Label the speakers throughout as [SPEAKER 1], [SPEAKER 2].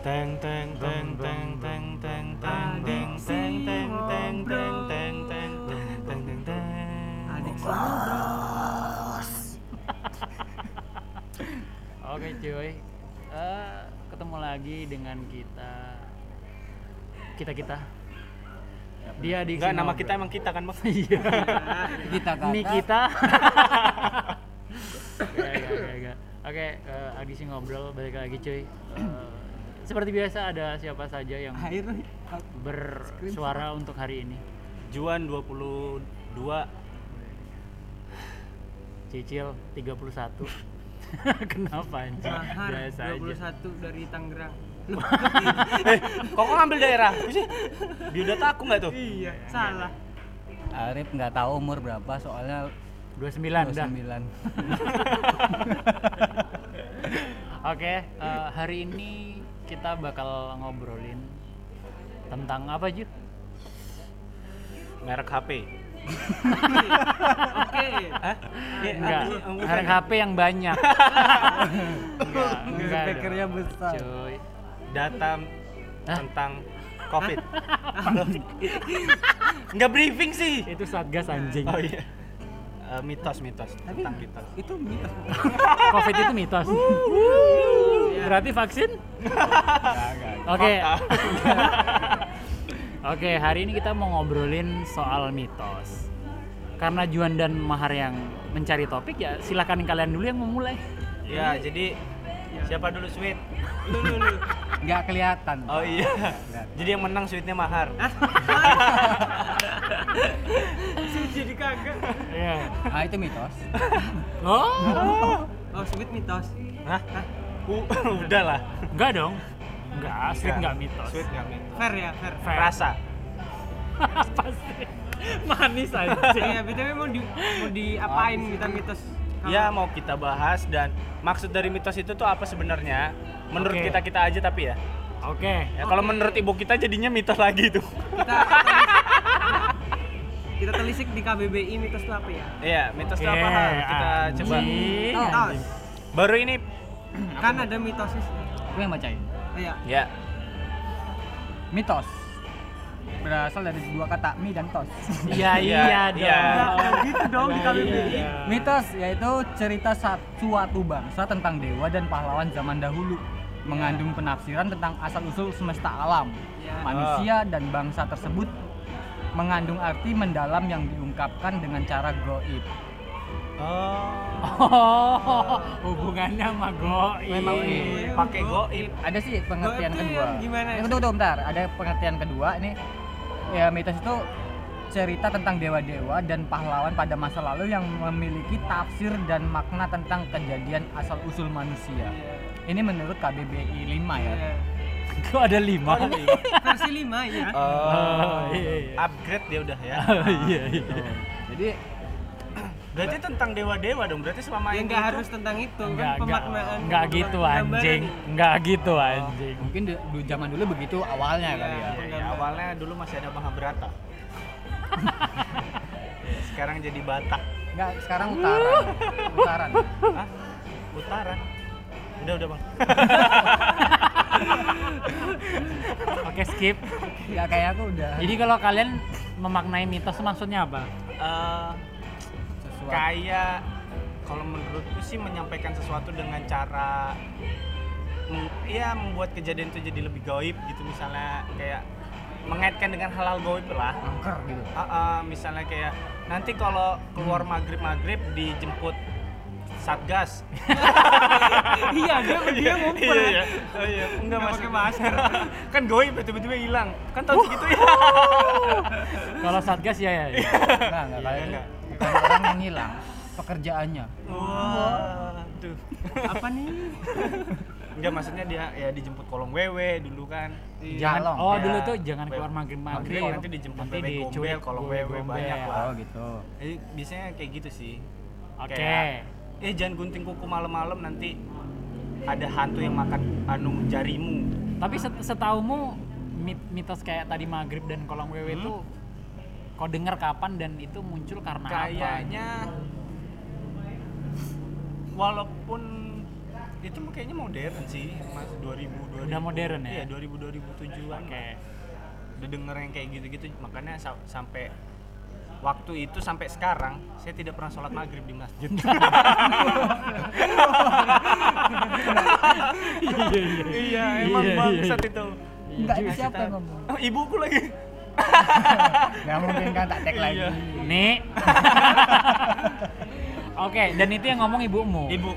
[SPEAKER 1] Teng teng teng teng teng teng teng teng teng teng teng teng teng teng teng teng teng.
[SPEAKER 2] Adik ngobrol.
[SPEAKER 3] Oke cuy, Eh, ketemu lagi dengan kita kita kita. Dia di
[SPEAKER 1] Enggak, nama kita emang kita kan, Bang.
[SPEAKER 3] Iya.
[SPEAKER 2] Kita kata.
[SPEAKER 3] Ini kita. Gak, gak. Oke, eh, Agisi ngobrol balik lagi cuy. Eh, seperti biasa ada siapa saja yang
[SPEAKER 2] Air.
[SPEAKER 3] bersuara untuk hari ini.
[SPEAKER 1] Juan 22
[SPEAKER 3] Cicil 31. Kenapa anjing?
[SPEAKER 2] Mahar
[SPEAKER 3] Biasa aja.
[SPEAKER 2] 21 dari Tangerang.
[SPEAKER 1] Eh, kok kok ngambil daerah? Sih? Biodata aku nggak tuh?
[SPEAKER 2] Iya, salah.
[SPEAKER 4] Arif nggak tahu umur berapa soalnya
[SPEAKER 3] 29 dah.
[SPEAKER 4] 29.
[SPEAKER 3] Oke, eh, hari ini kita bakal ngobrolin tentang apa Ju?
[SPEAKER 1] Merek HP.
[SPEAKER 2] Oke.
[SPEAKER 1] Hah? Iya,
[SPEAKER 3] Enggak, merek HP yang banyak. enggak, enggak
[SPEAKER 4] Speakernya besar.
[SPEAKER 3] Cuy.
[SPEAKER 1] Data
[SPEAKER 3] Hah?
[SPEAKER 1] tentang COVID. Enggak briefing sih.
[SPEAKER 3] Itu Satgas anjing.
[SPEAKER 1] Oh iya. Eh, mitos mitos
[SPEAKER 2] Tapi
[SPEAKER 1] tentang mitos.
[SPEAKER 2] itu mitos.
[SPEAKER 3] Covid itu mitos. Berarti vaksin? Oke. Oke, hari ini kita mau ngobrolin soal mitos. Karena Juan dan Mahar yang mencari topik ya silakan kalian dulu yang memulai.
[SPEAKER 1] Ya, jadi siapa dulu sweet?
[SPEAKER 2] Lu lu lu.
[SPEAKER 4] Nggak kelihatan.
[SPEAKER 1] Oh iya. Jadi yang menang sweetnya Mahar.
[SPEAKER 2] Sweet jadi kagak.
[SPEAKER 3] Iya.
[SPEAKER 4] Ah itu mitos.
[SPEAKER 3] Oh?
[SPEAKER 2] Oh, sweet mitos.
[SPEAKER 1] Hah? U- udah lah.
[SPEAKER 3] Enggak dong. Enggak, sweet enggak mitos.
[SPEAKER 1] Sweet enggak mitos.
[SPEAKER 2] Fair ya, fair.
[SPEAKER 3] Fair.
[SPEAKER 1] Rasa.
[SPEAKER 3] Apa sih? Manis aja.
[SPEAKER 2] Iya, BTW mau di mau diapain kita mitos?
[SPEAKER 1] Ya mau kita bahas dan maksud dari mitos itu tuh apa sebenarnya? Menurut
[SPEAKER 3] Oke.
[SPEAKER 1] kita kita aja tapi ya.
[SPEAKER 3] Oke.
[SPEAKER 1] Ya kalau menurut ibu kita jadinya mitos lagi tuh.
[SPEAKER 2] kita kita telisik di KBBI mitos itu apa ya?
[SPEAKER 1] Iya, mitos itu
[SPEAKER 3] Oke,
[SPEAKER 1] apa? Kita coba.
[SPEAKER 2] Mitos.
[SPEAKER 1] Baru ini
[SPEAKER 2] Kan ada mitosnya.
[SPEAKER 4] Gue yang bacain.
[SPEAKER 2] Iya.
[SPEAKER 1] ya.
[SPEAKER 4] Mitos berasal dari dua kata mi dan tos.
[SPEAKER 3] Iya,
[SPEAKER 1] Iya,
[SPEAKER 3] iya dong.
[SPEAKER 1] iya.
[SPEAKER 2] Nggak gitu dong di KBBI.
[SPEAKER 3] Iya.
[SPEAKER 4] Mitos yaitu cerita suatu bangsa tentang dewa dan pahlawan zaman dahulu mengandung penafsiran tentang asal-usul semesta alam,
[SPEAKER 2] Iya.
[SPEAKER 4] manusia dan bangsa tersebut mengandung arti mendalam yang diungkapkan dengan cara goib.
[SPEAKER 1] Oh.
[SPEAKER 3] Oh, hubungannya sama goib.
[SPEAKER 4] Memang
[SPEAKER 2] Iya.
[SPEAKER 1] Pakai goib.
[SPEAKER 4] Ada sih pengertian
[SPEAKER 2] Goib
[SPEAKER 4] kedua.
[SPEAKER 2] gimana?
[SPEAKER 4] Eh, tunggu, tunggu, bentar. Ada pengertian kedua ini ya mitos itu cerita tentang dewa-dewa dan pahlawan pada masa lalu yang memiliki tafsir dan makna tentang kejadian asal-usul manusia. Ini menurut KBBI 5 ya.
[SPEAKER 2] Iya.
[SPEAKER 3] Kok ada lima?
[SPEAKER 2] Versi 5 ya.
[SPEAKER 1] Oh,
[SPEAKER 3] iya, iya.
[SPEAKER 1] upgrade dia udah ya.
[SPEAKER 3] Iya, iya.
[SPEAKER 4] Jadi
[SPEAKER 1] Berarti tentang dewa-dewa dong. Berarti selama
[SPEAKER 2] Ya
[SPEAKER 1] ini
[SPEAKER 2] nggak
[SPEAKER 1] tuh-
[SPEAKER 2] harus tentang itu
[SPEAKER 3] Enggak,
[SPEAKER 2] kan
[SPEAKER 3] enggak,
[SPEAKER 2] pemaknaan.
[SPEAKER 3] enggak gitu anjing. Enggak gitu anjing.
[SPEAKER 4] mungkin di, di zaman dulu begitu awalnya
[SPEAKER 2] Iya.
[SPEAKER 4] kali ya.
[SPEAKER 1] Iya, iya, awalnya dulu masih ada Mahabharata. Sekarang jadi Batak.
[SPEAKER 4] Enggak, sekarang utaran. utaran.
[SPEAKER 1] Hah? Utara. Udah, udah, Bang.
[SPEAKER 3] Oke, skip.
[SPEAKER 4] Ya kayak aku udah
[SPEAKER 3] Jadi kalau kalian memaknai mitos maksudnya apa?
[SPEAKER 4] Sesuatu.
[SPEAKER 1] Kayak kalau menurutku sih menyampaikan sesuatu dengan cara ya membuat kejadian itu jadi lebih gaib gitu. Misalnya kayak mengaitkan dengan hal-hal gaib lah.
[SPEAKER 4] Angker gitu.
[SPEAKER 1] Ah, ah, misalnya kayak nanti kalau keluar maghrib maghrib dijemput satgas.
[SPEAKER 2] Iya, dia dia ngumpul.
[SPEAKER 1] iya iya. Oh, iya. Enggak
[SPEAKER 2] pakai masker.
[SPEAKER 1] kan gaib tiba-tiba hilang. Kan tahun segitu ya.
[SPEAKER 3] Kalau satgas ya ya. ya.
[SPEAKER 4] Enggak, enggak kayak
[SPEAKER 1] Iya.
[SPEAKER 4] Bukan orang yang hilang, pekerjaannya.
[SPEAKER 1] wah tuh
[SPEAKER 2] Apa nih?
[SPEAKER 1] enggak maksudnya dia ya dijemput kolong wewe dulu kan
[SPEAKER 3] Jangan,
[SPEAKER 4] Jalong.
[SPEAKER 3] oh
[SPEAKER 1] Ya.
[SPEAKER 3] dulu tuh jangan keluar maghrib maghrib.
[SPEAKER 1] Maghrib, nanti dijemput bebek gombel, kalau wewe banyak lah.
[SPEAKER 4] Oh gitu.
[SPEAKER 1] Jadi biasanya kayak gitu sih.
[SPEAKER 3] Oke.
[SPEAKER 1] Kayak, eh jangan gunting kuku malam-malam nanti ada hantu yang makan anu jarimu.
[SPEAKER 3] Tapi set- setaumu mit- mitos kayak tadi maghrib dan kolong wewe
[SPEAKER 1] Hmm?
[SPEAKER 3] itu kau dengar kapan dan itu muncul karena apa?
[SPEAKER 1] Kayaknya walaupun itu kayaknya modern sih mas 2000 2000
[SPEAKER 3] Udah modern ya?
[SPEAKER 1] iya 2000 2007an
[SPEAKER 3] Oke.
[SPEAKER 1] udah denger yang kayak gitu-gitu makanya sa- sampai waktu itu sampai sekarang saya tidak pernah sholat maghrib di masjid
[SPEAKER 3] Iya iya.
[SPEAKER 1] iya emang
[SPEAKER 3] Iya, iya,
[SPEAKER 1] bangsat
[SPEAKER 3] iya.
[SPEAKER 1] itu
[SPEAKER 4] Enggak,
[SPEAKER 1] Ngasih
[SPEAKER 4] siapa yang ngomong?
[SPEAKER 1] oh, ibuku lagi
[SPEAKER 4] Nggak mungkin kan tak tag lagi.
[SPEAKER 1] Iya.
[SPEAKER 3] Nih. Oke, dan itu yang ngomong ibumu.
[SPEAKER 1] ibuku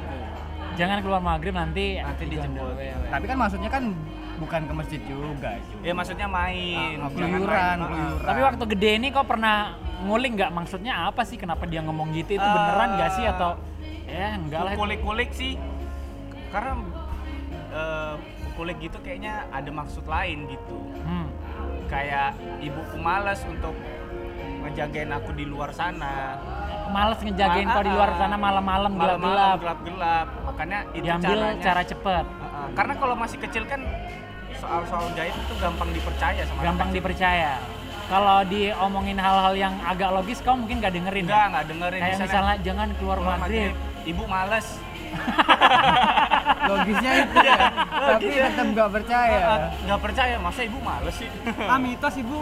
[SPEAKER 3] Jangan keluar maghrib nanti
[SPEAKER 1] nanti dijemput
[SPEAKER 4] Tapi kan maksudnya kan bukan ke masjid juga. Ju.
[SPEAKER 1] ya maksudnya main
[SPEAKER 4] Ah,
[SPEAKER 1] Jangan
[SPEAKER 4] keluyuran.
[SPEAKER 3] Tapi waktu gede ini kok pernah ngulik nggak maksudnya apa sih kenapa dia ngomong gitu itu beneran nggak sih atau ya enggak lah itu.
[SPEAKER 1] kulik-kulik sih karena eh, kulik gitu kayaknya ada maksud lain gitu
[SPEAKER 3] Hmm.
[SPEAKER 1] Kayak ibuku malas untuk ngejagain aku di luar sana
[SPEAKER 3] Males ngejagain kau di luar sana malam-malam gelap-gelap.
[SPEAKER 1] gelap-gelap makanya itu
[SPEAKER 3] Diambil
[SPEAKER 1] caranya
[SPEAKER 3] cara cepet,
[SPEAKER 1] Heeh. karena kalau masih kecil kan soal-soal gaib itu gampang dipercaya sama
[SPEAKER 3] gampang
[SPEAKER 1] kecil.
[SPEAKER 3] dipercaya. Kalau diomongin hal-hal yang agak logis kau mungkin nggak dengerin.
[SPEAKER 1] enggak nggak dengerin
[SPEAKER 3] Kayak misalnya jangan keluar
[SPEAKER 1] keluar
[SPEAKER 3] maghrib.
[SPEAKER 1] maghrib, ibu males
[SPEAKER 4] Logisnya itu ya. Tapi
[SPEAKER 1] Logisnya.
[SPEAKER 4] tetap nggak percaya.
[SPEAKER 1] Heeh, nggak percaya masa ibu males sih
[SPEAKER 2] Ah mitos ibu.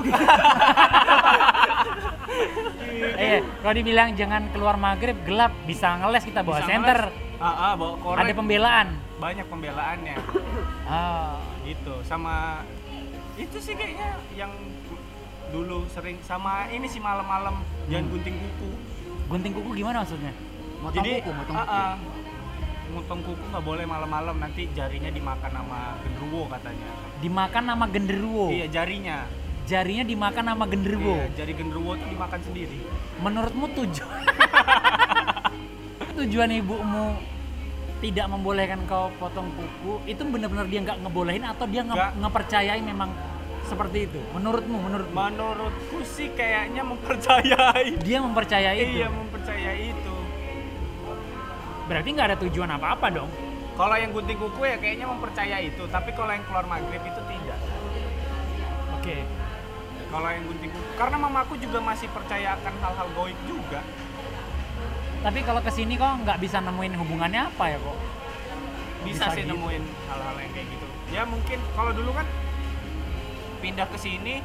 [SPEAKER 3] Eh, kalau dibilang jangan keluar maghrib gelap bisa ngeles kita bawa
[SPEAKER 1] Bisa
[SPEAKER 3] center.
[SPEAKER 1] ngeles. Ah, ah, bawa korek
[SPEAKER 3] Ada pembelaan.
[SPEAKER 1] banyak pembelaannya
[SPEAKER 3] Ah,
[SPEAKER 1] gitu sama itu sih kayaknya yang dulu sering sama ini sih malam-malam jangan
[SPEAKER 3] Hmm.
[SPEAKER 1] gunting kuku
[SPEAKER 3] gunting kuku gimana maksudnya?
[SPEAKER 4] Motong
[SPEAKER 1] jadi
[SPEAKER 4] kuku, motong
[SPEAKER 1] ah,
[SPEAKER 4] kuku.
[SPEAKER 1] ah, motong kuku nggak boleh malam-malam nanti jarinya dimakan sama genderuwo katanya.
[SPEAKER 3] Dimakan nama genderuwo.
[SPEAKER 1] iya jarinya.
[SPEAKER 3] Jarinya dimakan nama genderuwo.
[SPEAKER 1] Iya, jari genderuwo tuh dimakan sendiri.
[SPEAKER 3] Menurutmu tujuan tujuan ibumu tidak membolehkan kau potong kuku itu benar-benar dia nggak ngebolehin atau dia nge
[SPEAKER 1] Nggak.
[SPEAKER 3] ngepercayain memang seperti itu? Menurutmu menurutmu?
[SPEAKER 1] Menurutku sih kayaknya mempercayai.
[SPEAKER 3] Dia mempercayai itu?
[SPEAKER 1] Iya mempercayai itu
[SPEAKER 3] berarti nggak ada tujuan apa-apa dong.
[SPEAKER 1] Kalau yang gunting kuku ya kayaknya mempercayai itu tapi kalau yang keluar maghrib itu tidak.
[SPEAKER 3] Oke.
[SPEAKER 1] Kalau yang gunting kuku karena mamaku juga masih percaya akan hal-hal goib juga.
[SPEAKER 3] Tapi kalau ke sini kok nggak bisa nemuin hubungannya apa ya kok?
[SPEAKER 1] Bisa,
[SPEAKER 3] Bisa
[SPEAKER 1] sih
[SPEAKER 3] gitu.
[SPEAKER 1] nemuin hal-hal yang kayak gitu. Ya mungkin kalau dulu kan pindah ke sini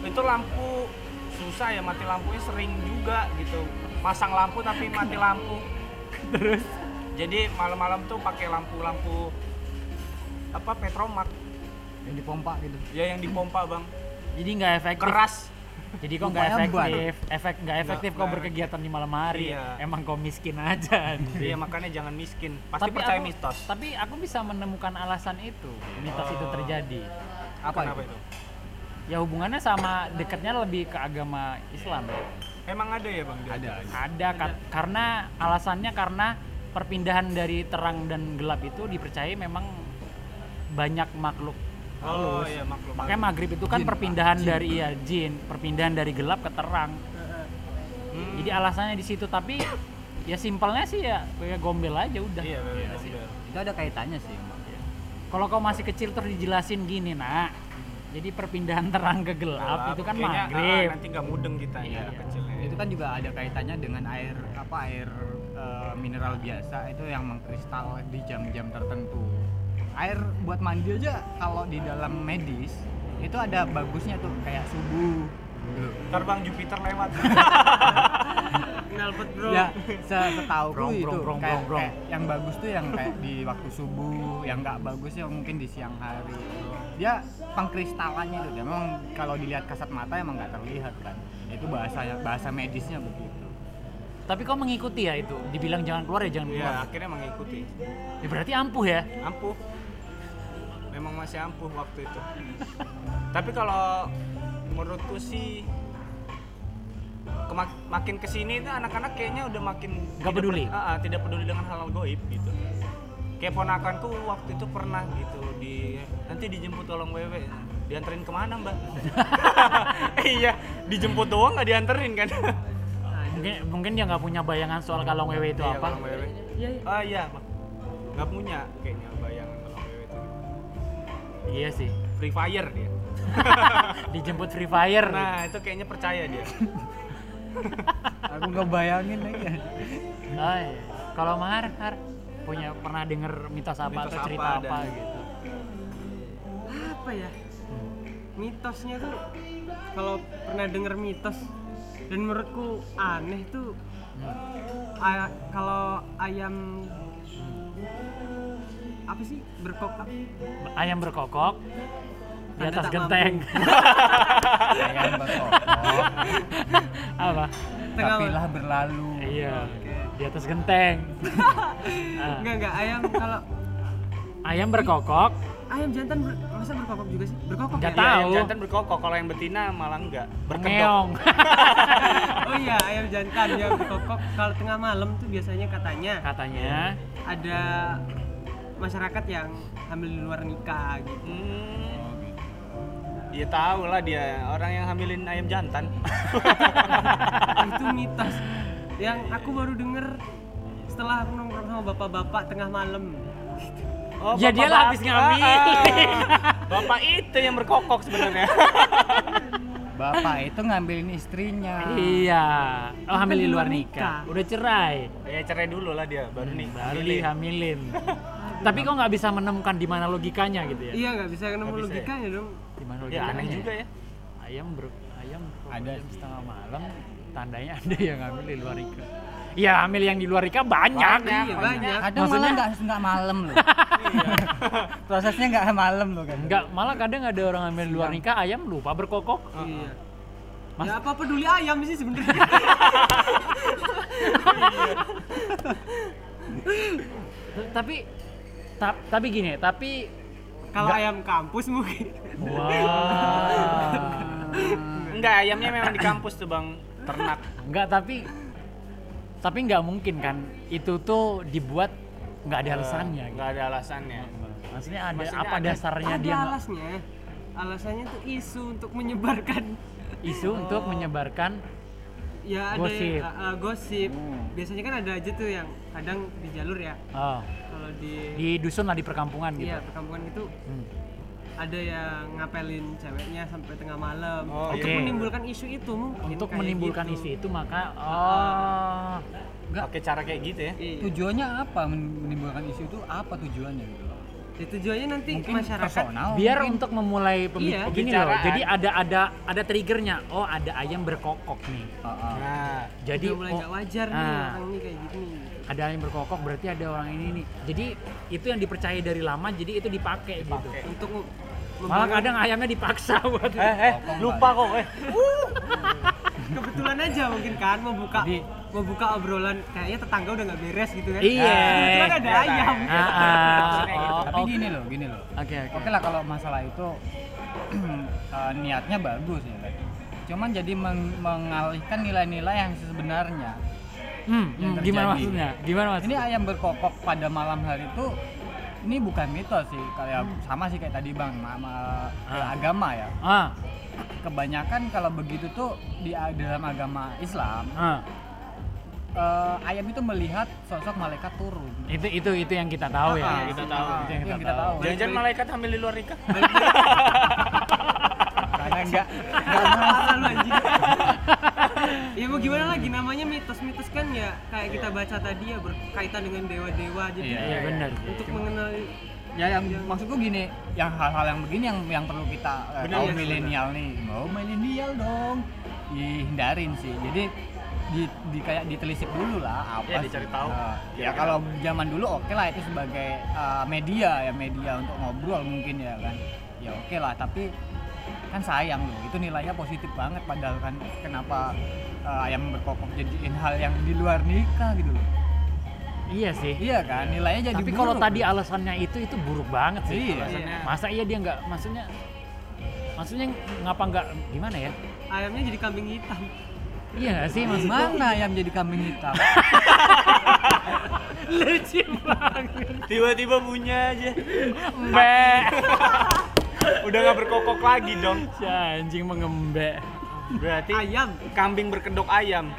[SPEAKER 1] itu lampu susah ya mati lampunya sering juga gitu. Pasang lampu tapi mati lampu
[SPEAKER 3] terus?
[SPEAKER 1] Jadi malam-malam tuh pakai lampu-lampu apa petromak
[SPEAKER 4] Yang dipompa gitu.
[SPEAKER 1] ya yang dipompa bang.
[SPEAKER 3] Jadi nggak efektif.
[SPEAKER 1] Keras.
[SPEAKER 3] Jadi kok nggak efektif? Efek nggak efektif kok berkegiatan di malam hari.
[SPEAKER 1] Iya.
[SPEAKER 3] emang kau miskin aja.
[SPEAKER 1] Iya makanya jangan miskin. Pasti
[SPEAKER 3] tapi
[SPEAKER 1] percaya
[SPEAKER 3] aku,
[SPEAKER 1] mitos.
[SPEAKER 3] tapi aku bisa menemukan alasan itu. Mitos itu
[SPEAKER 1] Oh.
[SPEAKER 3] terjadi.
[SPEAKER 4] Apa
[SPEAKER 1] Kenapa
[SPEAKER 4] itu?
[SPEAKER 1] itu
[SPEAKER 3] ya hubungannya sama dekatnya lebih ke agama Islam ya.
[SPEAKER 1] emang ada ya bang dia?
[SPEAKER 4] Ada.
[SPEAKER 3] ada ka- karena alasannya karena perpindahan dari terang dan gelap itu dipercaya memang banyak makhluk
[SPEAKER 1] oh
[SPEAKER 3] halus.
[SPEAKER 1] iya maklum
[SPEAKER 3] makanya maghrib itu kan
[SPEAKER 4] Jin,
[SPEAKER 3] perpindahan.
[SPEAKER 4] Jin.
[SPEAKER 3] dari iya jin perpindahan dari gelap ke terang
[SPEAKER 1] Hmm.
[SPEAKER 3] jadi alasannya di situ tapi ya simpelnya sih ya kayak gombel aja udah
[SPEAKER 1] iya
[SPEAKER 3] Iya sih.
[SPEAKER 1] bener.
[SPEAKER 4] Itu ada kaitannya sih.
[SPEAKER 3] Kalau kau masih kecil terus dijelasin gini nak jadi perpindahan terang ke gelap,
[SPEAKER 1] Gelap,
[SPEAKER 3] itu kan
[SPEAKER 1] kayaknya,
[SPEAKER 3] maghrib
[SPEAKER 1] ah, nanti nggak mudeng kita
[SPEAKER 3] Iya.
[SPEAKER 1] ya kecilnya
[SPEAKER 4] Itu kan juga ada kaitannya dengan air apa air eh, mineral biasa itu yang mengkristal di jam-jam tertentu. Air buat mandi aja kalau di dalam medis itu ada bagusnya tuh kayak subuh. Gitu.
[SPEAKER 1] ntar bang Jupiter lewat
[SPEAKER 2] Ngalpet bro.
[SPEAKER 4] Ya, se- setauku
[SPEAKER 3] Brong,
[SPEAKER 4] itu
[SPEAKER 3] brong, brong,
[SPEAKER 4] kayak,
[SPEAKER 3] brong,
[SPEAKER 4] kayak yang bagus tuh yang kayak di waktu subuh, yang nggak bagus ya mungkin di siang hari. Dia pengkristalannya itu, dia. Memang kalau dilihat kasat mata emang nggak terlihat kan. Itu bahasanya bahasa medisnya begitu.
[SPEAKER 3] tapi kau mengikuti ya itu? Dibilang jangan keluar ya jangan keluar.
[SPEAKER 1] ya akhirnya mengikuti.
[SPEAKER 3] Ya berarti ampuh ya?
[SPEAKER 1] Ampuh. Memang masih ampuh waktu itu. Tapi kalau menurutku sih kemak- makin ke sini itu anak-anak kayaknya udah makin
[SPEAKER 3] Nggak peduli?
[SPEAKER 1] ah, ah, tidak peduli dengan hal-hal goib gitu kayak ponakanku waktu itu pernah gitu di nanti dijemput tolong wewe dianterin ke mana mbak? Iya dijemput doang nggak dianterin kan?
[SPEAKER 3] Mungkin mungkin dia nggak punya bayangan soal kalong wewe itu
[SPEAKER 1] Iya,
[SPEAKER 3] apa?
[SPEAKER 1] wewe.
[SPEAKER 3] Iya, iya.
[SPEAKER 1] ah iya nggak punya kayaknya bayangan kalong wewe itu.
[SPEAKER 3] Iya sih.
[SPEAKER 1] Free fire dia.
[SPEAKER 3] Dijemput free fire.
[SPEAKER 1] Nah itu kayaknya percaya dia.
[SPEAKER 4] Aku nggak bayangin lagi.
[SPEAKER 3] Oh, iya. kalau mahar har punya pernah denger mitos apa
[SPEAKER 1] Mitos
[SPEAKER 3] atau cerita
[SPEAKER 1] apa
[SPEAKER 3] apa,
[SPEAKER 1] dan-
[SPEAKER 3] gitu.
[SPEAKER 2] apa ya? Mitosnya tuh kalau pernah denger mitos dan menurutku aneh tuh aya- kalau ayam apa sih berkokok?
[SPEAKER 3] Ayam berkokok di atas genteng.
[SPEAKER 4] ayam berkokok.
[SPEAKER 3] Apa?
[SPEAKER 2] Tengah-
[SPEAKER 4] tapilah berlalu.
[SPEAKER 3] Iya, di atas genteng. Ah,
[SPEAKER 2] enggak enggak ayam kalau
[SPEAKER 3] ayam berkokok
[SPEAKER 2] ayam jantan ber- masa berkokok juga sih berkokok
[SPEAKER 3] Nggak
[SPEAKER 2] ya?
[SPEAKER 3] tahu.
[SPEAKER 1] Iya, yang jantan berkokok, kalau yang betina malah enggak. Berkedok.
[SPEAKER 2] oh iya ayam jantan yang berkokok kalau tengah malam tuh biasanya katanya
[SPEAKER 3] Katanya
[SPEAKER 2] ada masyarakat yang hamil di luar nikah gitu
[SPEAKER 1] Hmm. Iya tahu lah dia orang yang hamilin ayam jantan.
[SPEAKER 2] itu mitos yang aku baru denger setelah aku nongkrong sama bapak-bapak tengah malam
[SPEAKER 1] Oh,
[SPEAKER 3] Ya, dia lah habis ngambil.
[SPEAKER 1] Bapak itu yang berkokok sebenarnya.
[SPEAKER 4] bapak itu ngambilin istrinya
[SPEAKER 3] Iya. Oh, hamil
[SPEAKER 2] di
[SPEAKER 3] luar nikah. Udah cerai.
[SPEAKER 1] ya cerai dulu lah dia, baru nih.
[SPEAKER 3] Baru
[SPEAKER 1] hamilin.
[SPEAKER 3] dihamilin. Tapi kok nggak bisa menemukan di mana logikanya gitu ya?
[SPEAKER 2] iya nggak bisa nemu
[SPEAKER 1] ya?
[SPEAKER 2] logikanya dong
[SPEAKER 3] Di mana
[SPEAKER 1] Ya
[SPEAKER 3] logikanya?
[SPEAKER 1] aneh juga ya.
[SPEAKER 3] Ayam ber ayam
[SPEAKER 4] Ada
[SPEAKER 3] setengah malam tandanya ada yang hamil di luar nikah. Iya, hamil yang di luar nikah banyak.
[SPEAKER 1] Banyak.
[SPEAKER 2] iya banyak
[SPEAKER 4] kadang malah
[SPEAKER 3] Maksudnya-
[SPEAKER 4] nggak nggak malam loh prosesnya nggak malam loh kan
[SPEAKER 3] Enggak, malah kadang ada orang hamil di luar nikah ayam lupa berkokok.
[SPEAKER 2] iya
[SPEAKER 3] Mas-
[SPEAKER 2] ya apa peduli ayam sih sebenarnya
[SPEAKER 3] Tapi ta- tapi gini, tapi
[SPEAKER 2] kalau ayam kampus mungkin
[SPEAKER 3] wah.
[SPEAKER 1] Enggak, ayamnya memang di kampus tuh, Bang. Ternak.
[SPEAKER 3] Enggak, tapi tapi nggak mungkin kan itu tuh dibuat nggak ada alasannya. gitu.
[SPEAKER 1] Enggak ada alasannya.
[SPEAKER 3] Maksudnya ada
[SPEAKER 1] Maksudnya
[SPEAKER 3] apa
[SPEAKER 1] ada-
[SPEAKER 3] dasarnya
[SPEAKER 2] ada
[SPEAKER 3] dia nggak-
[SPEAKER 2] alasnya alasannya tuh isu untuk menyebarkan
[SPEAKER 3] isu untuk menyebarkan
[SPEAKER 2] ya ada
[SPEAKER 3] Gosip.
[SPEAKER 2] uh, uh, gosip biasanya kan ada aja tuh yang kadang di jalur ya
[SPEAKER 3] oh,
[SPEAKER 2] kalau di,
[SPEAKER 3] di dusun lah di perkampungan gitu.
[SPEAKER 2] iya perkampungan itu
[SPEAKER 3] Hmm.
[SPEAKER 2] Ada yang ngapelin ceweknya sampai tengah malam
[SPEAKER 1] Oh,
[SPEAKER 2] untuk
[SPEAKER 3] iya.
[SPEAKER 2] menimbulkan isu itu mungkin
[SPEAKER 3] Untuk menimbulkan
[SPEAKER 2] gitu.
[SPEAKER 3] isu itu maka oh
[SPEAKER 4] Enggak.
[SPEAKER 1] Pakai cara kayak gitu ya.
[SPEAKER 2] Iya.
[SPEAKER 4] tujuannya apa men- menimbulkan isu itu apa tujuannya gitu loh?
[SPEAKER 2] Ya, tujuannya nanti
[SPEAKER 4] mungkin
[SPEAKER 2] masyarakat
[SPEAKER 4] personal
[SPEAKER 3] biar
[SPEAKER 4] mungkin.
[SPEAKER 3] untuk memulai pembi-
[SPEAKER 2] Iya.
[SPEAKER 3] gini loh.
[SPEAKER 1] Pembicaraan.
[SPEAKER 3] Jadi ada ada ada triggernya. Oh, ada ayam berkokok nih.
[SPEAKER 4] Heeh.
[SPEAKER 1] Nah,
[SPEAKER 3] Jadi
[SPEAKER 2] udah mulai
[SPEAKER 3] oh,
[SPEAKER 2] nggak wajar nih
[SPEAKER 3] ah.
[SPEAKER 2] orang ini kayak gini
[SPEAKER 3] ada ayam berkokok berarti ada orang ini nih. Jadi itu yang dipercaya dari lama jadi itu dipakai, gitu.
[SPEAKER 2] Untuk
[SPEAKER 3] Malah kadang ayamnya dipaksa buat
[SPEAKER 1] eh, eh, lupa kok, eh.
[SPEAKER 2] kebetulan aja mungkin kan mau buka
[SPEAKER 3] Jadi-
[SPEAKER 2] mau buka obrolan kayaknya tetangga udah nggak beres gitu kan
[SPEAKER 3] Iya.
[SPEAKER 2] kebetulan ada
[SPEAKER 1] Iya,
[SPEAKER 2] ayam
[SPEAKER 3] Ah, ah,
[SPEAKER 1] Maksudnya gitu.
[SPEAKER 3] oh,
[SPEAKER 4] tapi
[SPEAKER 3] oh.
[SPEAKER 4] gini loh gini loh
[SPEAKER 3] Oke, oke.
[SPEAKER 4] oke lah kalau masalah itu eh, niatnya bagus ya cuman jadi meng- mengalihkan nilai-nilai yang sebenarnya
[SPEAKER 3] Hmm, hmm, gimana maksudnya? Gimana
[SPEAKER 4] ini
[SPEAKER 3] maksudnya?
[SPEAKER 4] ayam berkokok pada malam hari itu ini bukan mitos sih kayak sama sih kayak tadi bang ma- ma- kayak
[SPEAKER 3] Ah.
[SPEAKER 4] agama ya
[SPEAKER 3] Ah,
[SPEAKER 4] kebanyakan kalau begitu tuh di dalam agama Islam
[SPEAKER 3] ah.
[SPEAKER 4] eh, ayam itu melihat sosok malaikat turun
[SPEAKER 3] Itu itu itu yang kita tahu ya.
[SPEAKER 4] Ah,
[SPEAKER 1] kita tahu.
[SPEAKER 3] Itu yang
[SPEAKER 4] Itu
[SPEAKER 3] kita, tahu.
[SPEAKER 1] Jangan-jangan malaikat hamil di luar nikah.
[SPEAKER 4] karena enggak
[SPEAKER 2] Parah lu anjing ya mau gimana lagi namanya mitos-mitos kan ya kayak kita baca tadi ya berkaitan dengan dewa-dewa jadi
[SPEAKER 3] Iya, iya benar.
[SPEAKER 2] untuk mengenali
[SPEAKER 4] ya yang maksudku gini yang hal-hal yang begini yang yang perlu kita eh,
[SPEAKER 2] Benar,
[SPEAKER 4] kaum
[SPEAKER 2] iya,
[SPEAKER 4] milenial nih mau milenial dong dihindarin sih jadi di, di kayak ditelisik dulu lah apa
[SPEAKER 1] Iya,
[SPEAKER 4] sih.
[SPEAKER 1] dicari tahu.
[SPEAKER 4] Nah, ya
[SPEAKER 1] Kira-kira.
[SPEAKER 4] kalau zaman dulu oke lah itu sebagai eh, media ya media untuk ngobrol mungkin ya kan ya oke lah tapi kan sayang loh itu nilainya positif banget padahal kan kenapa eh, ayam berkokok jadiin hal yang di luar nikah gitu loh
[SPEAKER 3] Iya sih.
[SPEAKER 4] iya kan nilainya jadi
[SPEAKER 3] Tapi kalau tadi alasannya itu itu buruk banget sih.
[SPEAKER 4] Iya.
[SPEAKER 3] Alasannya. Masa iya dia nggak maksudnya maksudnya ngapa nggak gimana ya?
[SPEAKER 2] ayamnya jadi kambing hitam
[SPEAKER 3] Iya nggak sih maksudnya?
[SPEAKER 4] Mana ayam jadi kambing hitam?
[SPEAKER 3] Lucu banget.
[SPEAKER 1] Tiba-tiba bunyi aja.
[SPEAKER 3] Mbak.
[SPEAKER 1] Udah nggak berkokok lagi dong.
[SPEAKER 3] Si anjing mengembek.
[SPEAKER 1] Berarti
[SPEAKER 2] ayam
[SPEAKER 1] kambing berkedok ayam.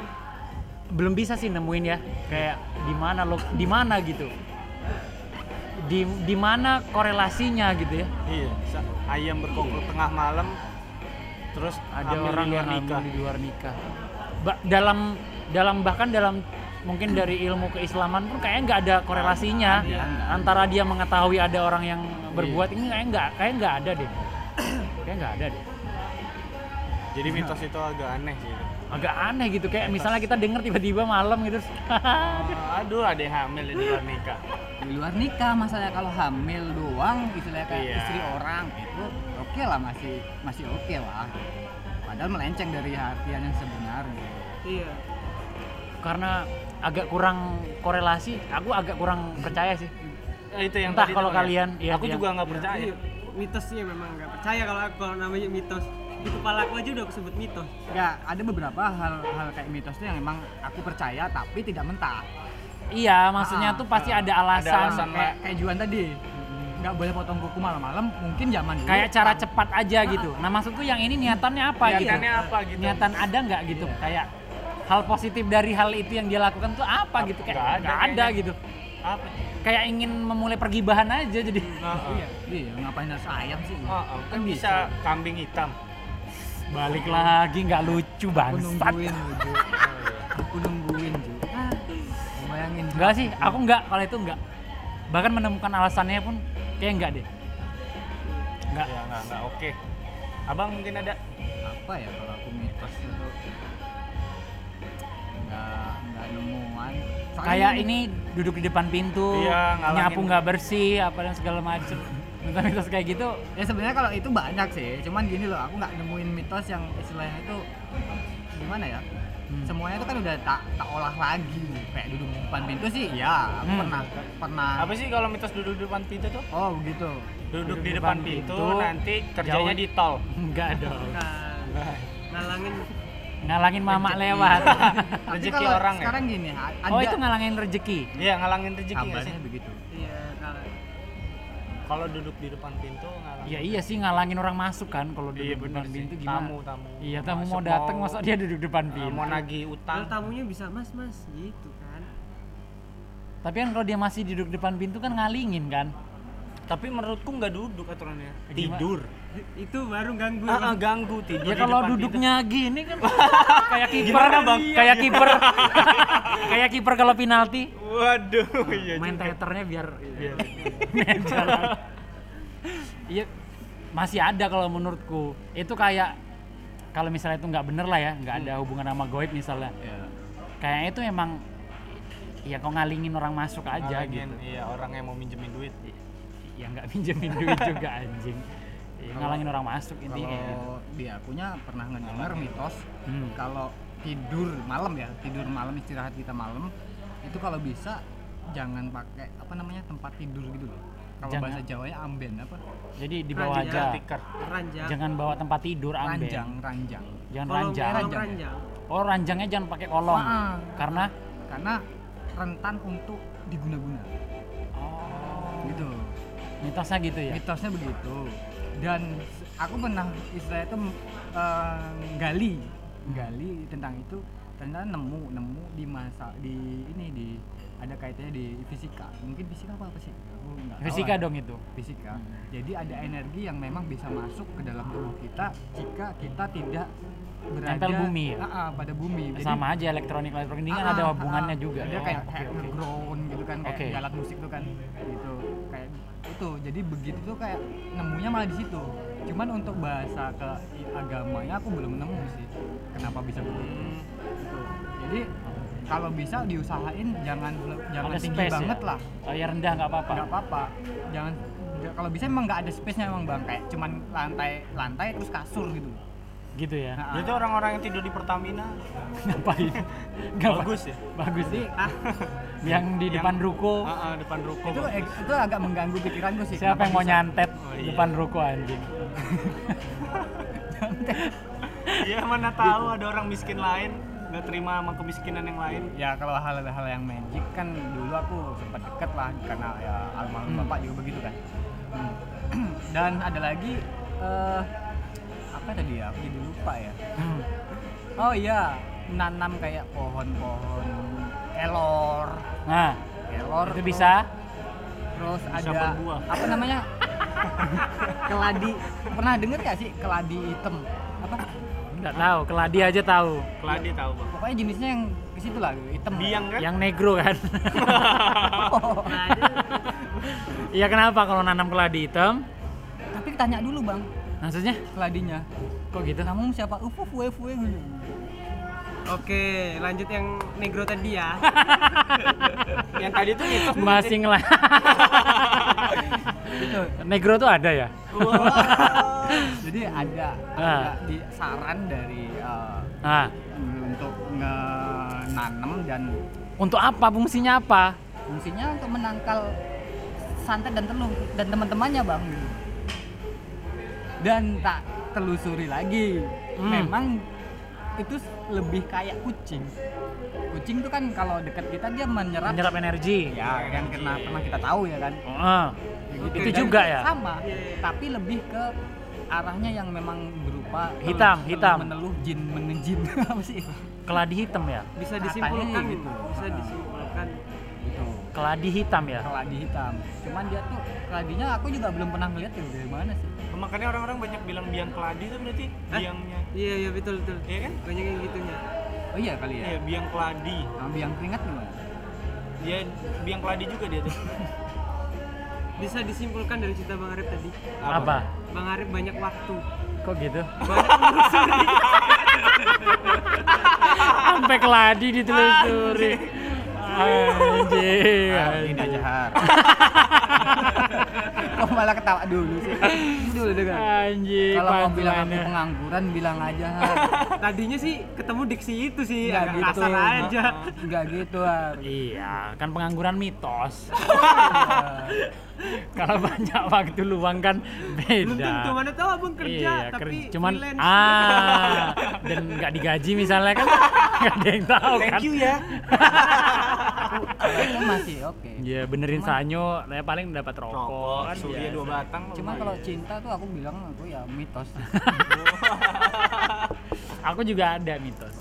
[SPEAKER 3] Belum bisa sih nemuin ya kayak di mana lo di mana gitu. Di di mana korelasinya gitu ya?
[SPEAKER 1] Iya. Ayam berkokok tengah malam. Terus
[SPEAKER 3] Ada orang yang
[SPEAKER 1] nikah.
[SPEAKER 3] di luar nikah. Ba- dalam dalam bahkan dalam mungkin dari ilmu keislaman pun kayaknya nggak ada korelasinya antara dia mengetahui ada orang yang berbuat ini kayaknya nggak kayak nggak ada deh kayak nggak ada deh
[SPEAKER 1] Jadi mitos itu agak aneh sih.
[SPEAKER 3] agak aneh gitu kayak misalnya kita denger tiba-tiba malam gitu
[SPEAKER 1] Oh, aduh, ada yang hamil di luar nikah.
[SPEAKER 4] di luar nikah masalahnya kalau hamil doang istilahnya kayak
[SPEAKER 1] Iya.
[SPEAKER 4] istri orang itu oke lah masih masih oke lah padahal melenceng dari artian yang sebenarnya
[SPEAKER 2] Iya.
[SPEAKER 3] karena agak kurang korelasi. Aku agak kurang percaya sih.
[SPEAKER 1] Eh, itu yang
[SPEAKER 3] Entah
[SPEAKER 1] tadi
[SPEAKER 3] kalau
[SPEAKER 1] ya.
[SPEAKER 3] kalian, iya,
[SPEAKER 1] aku
[SPEAKER 3] yang-
[SPEAKER 1] juga nggak percaya.
[SPEAKER 2] Iya, mitosnya memang nggak percaya kalau aku kalau namanya mitos. Di kepala aku aja udah aku sebut mitos.
[SPEAKER 4] ya ada beberapa hal-hal kayak mitos tuh yang emang aku percaya tapi tidak mentah.
[SPEAKER 3] Iya maksudnya
[SPEAKER 4] Ah,
[SPEAKER 3] tuh pasti
[SPEAKER 1] ah,
[SPEAKER 3] ada alasan,
[SPEAKER 1] alasan.
[SPEAKER 4] kayak kayak Juan tadi. Nggak boleh potong kuku malam-malam mungkin zaman dulu
[SPEAKER 3] kayak cara cepat aja gitu. Nah maksudku yang ini niatannya apa gitu?
[SPEAKER 1] Niatannya apa gitu?
[SPEAKER 3] niatan ada nggak gitu? Kayak hal positif dari hal itu yang dia lakukan tuh apa gitu? Kayak
[SPEAKER 1] Nggak ada
[SPEAKER 3] nggak ada
[SPEAKER 1] kayaknya.
[SPEAKER 3] gitu.
[SPEAKER 1] Apa?
[SPEAKER 3] kayak ingin memulai pergibahan aja jadi.
[SPEAKER 1] Nah,
[SPEAKER 4] iya. Iya ngapain harus ayam sih?
[SPEAKER 1] Oh, oh, kan bisa kambing hitam.
[SPEAKER 3] balik lagi nggak lucu
[SPEAKER 4] aku
[SPEAKER 3] bangsat.
[SPEAKER 4] nungguin aku nungguin Ju Ah, bayangin.
[SPEAKER 3] Enggak sih aku nggak. Kalau itu nggak. Bahkan menemukan alasannya pun kayak nggak deh. Nggak.
[SPEAKER 1] Ya nggak nggak. Oke. Abang mungkin ada.
[SPEAKER 4] apa ya kalau aku mitos itu nggak nggak nemuan Soalnya
[SPEAKER 3] kayak ini duduk di depan pintu
[SPEAKER 1] Iya, ngalangin.
[SPEAKER 3] nyapu nggak bersih apa dan segala macem mitos-mitos kayak gitu
[SPEAKER 4] ya sebenarnya kalau itu banyak sih cuman gini loh aku nggak nemuin mitos yang istilahnya itu gimana ya
[SPEAKER 3] Hmm.
[SPEAKER 4] semuanya itu kan udah tak tak olah lagi kayak duduk di depan pintu sih ya aku
[SPEAKER 3] Hmm.
[SPEAKER 4] pernah pernah
[SPEAKER 1] Apa sih kalau mitos duduk di depan pintu tuh?
[SPEAKER 4] oh begitu
[SPEAKER 1] Duduk di depan pintu, nanti kerjanya
[SPEAKER 3] jauh.
[SPEAKER 1] di tol.
[SPEAKER 3] enggak dong
[SPEAKER 2] Nah, ngalangin
[SPEAKER 3] ngalangin mama lewat
[SPEAKER 4] Tapi
[SPEAKER 1] Rezeki orang ya?
[SPEAKER 4] sekarang gini a- ada
[SPEAKER 3] oh itu ngalangin rezeki
[SPEAKER 1] Iya ngalangin rezeki nggak sih?
[SPEAKER 4] kabarnya begitu
[SPEAKER 2] iya kalau
[SPEAKER 1] Kalau duduk di depan pintu ngalangin.
[SPEAKER 3] ya iya sih ngalangin orang masuk kan kalau duduk
[SPEAKER 1] Iya
[SPEAKER 3] di
[SPEAKER 1] benar
[SPEAKER 3] depan
[SPEAKER 1] sih.
[SPEAKER 3] pintu gimana
[SPEAKER 1] Tamu tamu.
[SPEAKER 3] iya tamu
[SPEAKER 1] Masuk,
[SPEAKER 3] mau datang masa dia duduk depan
[SPEAKER 1] eh,
[SPEAKER 3] pintu
[SPEAKER 1] mau nagih utang.
[SPEAKER 2] kalau tamunya bisa mas mas gitu kan.
[SPEAKER 3] tapi kan kalau dia masih duduk depan pintu kan ngalingin kan
[SPEAKER 1] Tapi menurutku nggak duduk aturannya. Tidur.
[SPEAKER 2] Itu baru ganggu.
[SPEAKER 1] Ah, ah, ganggu tidur.
[SPEAKER 3] ya kalau duduknya gini kan kayak kiper
[SPEAKER 1] Gimana, Bang?
[SPEAKER 3] kayak kiper kayak kiper kalau penalti.
[SPEAKER 1] Waduh, iya
[SPEAKER 3] main teaternya biar main jalan iya masih ada kalau menurutku itu kayak kalau misalnya itu nggak bener lah ya nggak ada hubungan sama goib misalnya
[SPEAKER 4] ya
[SPEAKER 3] kayaknya itu emang ya kau ngalingin orang masuk aja
[SPEAKER 1] Ngalangin,
[SPEAKER 3] gitu
[SPEAKER 1] Iya, orang yang mau minjemin duit.
[SPEAKER 3] Ya nggak pinjemin duit juga anjing. Ya, ngalangin orang masuk intinya kayak gitu.
[SPEAKER 4] kalau di akunya pernah ngedenger mitos
[SPEAKER 3] Hmm.
[SPEAKER 4] kalau tidur malam ya tidur malam istirahat kita malam itu kalau bisa jangan pakai apa namanya tempat tidur gitu loh. Kalau bahasa Jawanya amben apa?
[SPEAKER 3] Jadi di bawah aja.
[SPEAKER 2] Ranjang.
[SPEAKER 3] jangan bawa tempat tidur amben.
[SPEAKER 4] Ranjang ranjang.
[SPEAKER 3] Jangan
[SPEAKER 2] Kolong-
[SPEAKER 3] ranjang.
[SPEAKER 4] Ranjang.
[SPEAKER 2] ranjang.
[SPEAKER 3] oh ranjangnya jangan pakai kolong.
[SPEAKER 4] Ah.
[SPEAKER 3] karena?
[SPEAKER 4] Karena rentan untuk diguna-guna.
[SPEAKER 3] Oh.
[SPEAKER 4] Gitu
[SPEAKER 3] mitosnya gitu ya?
[SPEAKER 4] Mitosnya begitu. Dan aku pernah istilah itu eh, gali. Gali tentang itu ternyata nemu nemu di masa di ini di ada kaitannya di fisika. Mungkin fisika apa apa sih? Aku nggak tahu
[SPEAKER 3] fisika
[SPEAKER 4] lah.
[SPEAKER 3] dong itu?
[SPEAKER 4] Fisika. Jadi ada energi yang memang bisa masuk ke dalam tubuh kita jika kita tidak berada
[SPEAKER 3] bumi ya?
[SPEAKER 4] Ah, pada bumi. Jadi-
[SPEAKER 3] sama aja elektronik elektronik ini kan
[SPEAKER 4] Ah,
[SPEAKER 3] ada hubungannya juga
[SPEAKER 4] Ada
[SPEAKER 3] Oh,
[SPEAKER 4] kayak kayak
[SPEAKER 3] oke.
[SPEAKER 4] nge-ground gitu kan kayak di alat musik tuh kan gitu. Kayak itu jadi begitu tuh kayak nemunya malah di situ. Cuman untuk bahasa ke agamanya aku belum nemu sih kenapa bisa begitu. Gitu. jadi kalau bisa diusahain jangan jangan
[SPEAKER 3] ada
[SPEAKER 4] tinggi
[SPEAKER 3] space
[SPEAKER 4] banget
[SPEAKER 3] ya?
[SPEAKER 4] lah.
[SPEAKER 3] Oh, ya rendah nggak apa-apa?
[SPEAKER 4] Nggak apa-apa. Jangan ya kalau bisa emang nggak ada space-nya emang bang. Kayak cuman lantai lantai terus kasur gitu.
[SPEAKER 3] Gitu ya?
[SPEAKER 4] Nah,
[SPEAKER 1] Itu orang-orang yang tidur di Pertamina.
[SPEAKER 3] ngapain? Nggak
[SPEAKER 1] Bagus ya?
[SPEAKER 3] bagus. Sih
[SPEAKER 2] Ah,
[SPEAKER 3] yang di
[SPEAKER 1] Yang-
[SPEAKER 3] depan ruko
[SPEAKER 1] Ah, ah, depan ruko.
[SPEAKER 4] itu
[SPEAKER 1] bagus.
[SPEAKER 4] itu agak mengganggu pikiranku sih
[SPEAKER 3] siapa
[SPEAKER 4] Kenapa
[SPEAKER 3] yang mau
[SPEAKER 4] bisa?
[SPEAKER 3] nyantet
[SPEAKER 1] Oh,
[SPEAKER 3] di
[SPEAKER 1] iya.
[SPEAKER 3] depan ruko anjing
[SPEAKER 1] Iya, mana tahu ada orang miskin lain nggak terima sama kemiskinan yang lain.
[SPEAKER 4] ya kalau hal-hal yang magic kan dulu aku sempat deket lah karena ya almarhum
[SPEAKER 3] Hmm.
[SPEAKER 4] bapak juga begitu kan Hmm. dan ada lagi eh apa tadi ya aku jadi lupa ya
[SPEAKER 3] Hmm.
[SPEAKER 4] oh iya nanam kayak pohon-pohon kelor
[SPEAKER 3] nah
[SPEAKER 4] kelor
[SPEAKER 3] itu
[SPEAKER 4] tuh.
[SPEAKER 3] bisa.
[SPEAKER 4] terus
[SPEAKER 1] Bisa
[SPEAKER 4] ada
[SPEAKER 1] berbuah.
[SPEAKER 4] apa namanya? Keladi. Pernah denger gak sih keladi hitam? Apa?
[SPEAKER 3] Nggak tahu keladi aja tahu.
[SPEAKER 1] Keladi tahu, Bang.
[SPEAKER 4] pokoknya jenisnya yang tipis itu lah hitam.
[SPEAKER 1] Biang kan?
[SPEAKER 3] Yang negro kan.
[SPEAKER 2] Nah, itu-
[SPEAKER 3] Iya kenapa kalau nanam keladi hitam?
[SPEAKER 4] tapi tanya dulu bang.
[SPEAKER 3] Maksudnya?
[SPEAKER 4] Keladinya.
[SPEAKER 3] Kok gitu?
[SPEAKER 4] namamu siapa? Ufu fue fue gitu
[SPEAKER 2] Oke, lanjut yang negro tadi ya.
[SPEAKER 1] yang tadi tuh itu
[SPEAKER 3] Masih ngelah. negro tuh ada ya?
[SPEAKER 4] jadi ada,
[SPEAKER 3] Ah.
[SPEAKER 4] ada di saran dari eh,
[SPEAKER 3] Nah,
[SPEAKER 4] untuk menanam dan
[SPEAKER 3] untuk apa? Fungsinya apa?
[SPEAKER 4] fungsinya untuk menangkal santet dan telur dan teman-temannya bang dan tak telusuri lagi
[SPEAKER 3] Hmm.
[SPEAKER 4] memang itu lebih kayak kucing kucing itu kan kalau dekat kita dia menyerap
[SPEAKER 3] Menyerap energi.
[SPEAKER 4] ya yang pernah pernah kita tahu ya kan
[SPEAKER 3] Ah,
[SPEAKER 4] Gitu.
[SPEAKER 3] Itu
[SPEAKER 4] Dan
[SPEAKER 3] juga ya?
[SPEAKER 4] sama tapi lebih ke arahnya yang memang berupa
[SPEAKER 3] Hitam,
[SPEAKER 4] telur
[SPEAKER 3] hitam.
[SPEAKER 4] meneluh jin menejin apa sih
[SPEAKER 3] keladi hitam ya?
[SPEAKER 2] Bisa
[SPEAKER 4] Katanya
[SPEAKER 2] disimpulkan
[SPEAKER 4] gitu.
[SPEAKER 2] Bisa disimpulkan.
[SPEAKER 4] gitu
[SPEAKER 3] Keladi hitam ya?
[SPEAKER 4] keladi hitam cuman dia tuh keladinya aku juga belum pernah ngeliat ya dari mana sih
[SPEAKER 1] makanya orang-orang banyak bilang biang keladi itu berarti
[SPEAKER 2] Hah?
[SPEAKER 1] biangnya
[SPEAKER 2] Iya, iya betul betul.
[SPEAKER 1] Iya kan
[SPEAKER 2] Banyak yang gitunya.
[SPEAKER 4] oh iya kali ya
[SPEAKER 1] iya biang keladi
[SPEAKER 4] Sama biang keringat gimana
[SPEAKER 1] dia biang keladi juga dia tuh
[SPEAKER 2] Bisa disimpulkan dari cerita Bang Arif tadi.
[SPEAKER 3] Apa?
[SPEAKER 2] Bang Arif banyak waktu.
[SPEAKER 3] Kok gitu?
[SPEAKER 2] Banyak menelusuri.
[SPEAKER 3] Sampai keladi ditelusuri. Anjing.
[SPEAKER 4] jahat kok malah ketawa dulu sih dulu dengar
[SPEAKER 3] Anjing.
[SPEAKER 4] kalau mau bilang aku pengangguran bilang aja.
[SPEAKER 2] Tadinya sih ketemu diksi itu sih,
[SPEAKER 4] Nggak
[SPEAKER 2] agak
[SPEAKER 4] gitu.
[SPEAKER 2] kasar aja.
[SPEAKER 4] nggak gitu Har.
[SPEAKER 3] Iya, kan pengangguran mitos. Kalau banyak waktu luang kan
[SPEAKER 2] Belum
[SPEAKER 3] beda.
[SPEAKER 2] tentu mana tahu abang kerja,
[SPEAKER 3] iya,
[SPEAKER 2] tapi
[SPEAKER 3] kerja. cuman
[SPEAKER 2] freelance.
[SPEAKER 3] ah dan nggak digaji misalnya kan nggak ada yang tahu kan.
[SPEAKER 1] thank you ya
[SPEAKER 4] itu masih oke
[SPEAKER 3] Iya benerin
[SPEAKER 4] Cuman-
[SPEAKER 3] sanyo, ya paling dapat rokok,
[SPEAKER 1] rokok
[SPEAKER 3] kan biasa.
[SPEAKER 1] dua batang
[SPEAKER 4] cuma kalau cinta tuh aku bilang aku ya mitos
[SPEAKER 3] Aku juga ada mitos.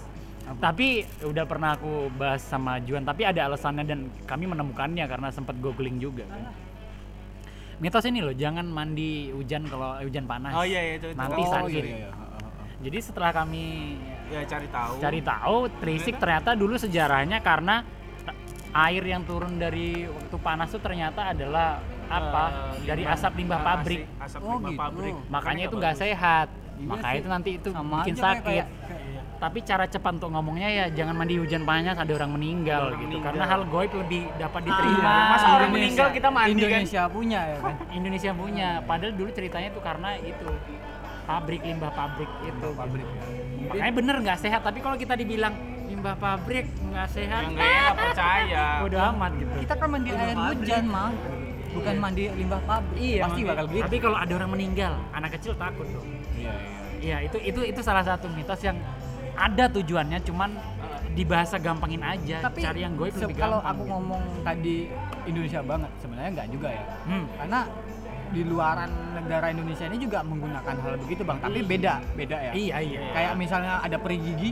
[SPEAKER 3] Tapi udah pernah aku bahas sama Juan, tapi ada alasannya dan kami menemukannya karena sempat googling juga kan. Mitos ini loh, jangan mandi hujan kalau eh, hujan panas.
[SPEAKER 1] oh iya iya, itu, itu.
[SPEAKER 3] Nanti
[SPEAKER 4] oh
[SPEAKER 3] sakit.
[SPEAKER 4] iya iya
[SPEAKER 3] Jadi setelah kami
[SPEAKER 1] ya cari tahu
[SPEAKER 3] cari tahu, Trisik ternyata dulu sejarahnya karena air yang turun dari waktu panas itu ternyata adalah apa?
[SPEAKER 1] Eh,
[SPEAKER 3] dari
[SPEAKER 1] limbah-
[SPEAKER 3] asap limbah
[SPEAKER 1] ah,
[SPEAKER 3] pabrik.
[SPEAKER 1] asap- asap
[SPEAKER 4] Oh,
[SPEAKER 1] limbah
[SPEAKER 4] gitu.
[SPEAKER 1] pabrik
[SPEAKER 3] Makanya itu
[SPEAKER 1] nggak
[SPEAKER 3] sehat.
[SPEAKER 4] Iya
[SPEAKER 3] Makanya
[SPEAKER 4] sih.
[SPEAKER 3] itu nanti itu
[SPEAKER 4] Sama
[SPEAKER 3] bikin
[SPEAKER 4] kayak-
[SPEAKER 3] sakit.
[SPEAKER 4] kayak- kayak-
[SPEAKER 3] Tapi cara cepat untuk ngomongnya ya jangan mandi hujan panas ada orang meninggal
[SPEAKER 1] Orang
[SPEAKER 3] gitu.
[SPEAKER 1] meninggal.
[SPEAKER 3] Karena hal goib lebih dapat
[SPEAKER 1] Iya,
[SPEAKER 3] diterima.
[SPEAKER 1] masa orang meninggal kita mandi kan
[SPEAKER 4] Indonesia punya ya kan
[SPEAKER 3] Indonesia punya. Padahal dulu ceritanya itu karena itu pabrik limbah pabrik itu.
[SPEAKER 4] pabrik ya
[SPEAKER 3] Makanya bener nggak sehat. Tapi kalau kita dibilang limbah pabrik nggak sehat,
[SPEAKER 1] yang nggak nggak percaya
[SPEAKER 3] udah amat gitu.
[SPEAKER 4] kita kan mandi air hujan mah bukan mandi limbah pabrik
[SPEAKER 3] Iya,
[SPEAKER 4] pasti bakal gitu
[SPEAKER 3] Tapi kalau ada orang meninggal, anak kecil takut dong.
[SPEAKER 4] iya iya
[SPEAKER 3] Iya, itu itu itu salah satu mitos yang ada tujuannya, cuman di bahasa gampangin aja.
[SPEAKER 4] tapi
[SPEAKER 3] cari yang goib
[SPEAKER 4] se-
[SPEAKER 3] lebih
[SPEAKER 4] kalau
[SPEAKER 3] gampang.
[SPEAKER 4] aku
[SPEAKER 3] gitu.
[SPEAKER 4] ngomong tadi Indonesia banget sebenarnya nggak juga ya
[SPEAKER 3] Hmm.
[SPEAKER 4] karena di luaran negara Indonesia ini juga menggunakan hal begitu bang tapi beda beda ya
[SPEAKER 3] Iya, iya.
[SPEAKER 4] kayak misalnya ada peri gigi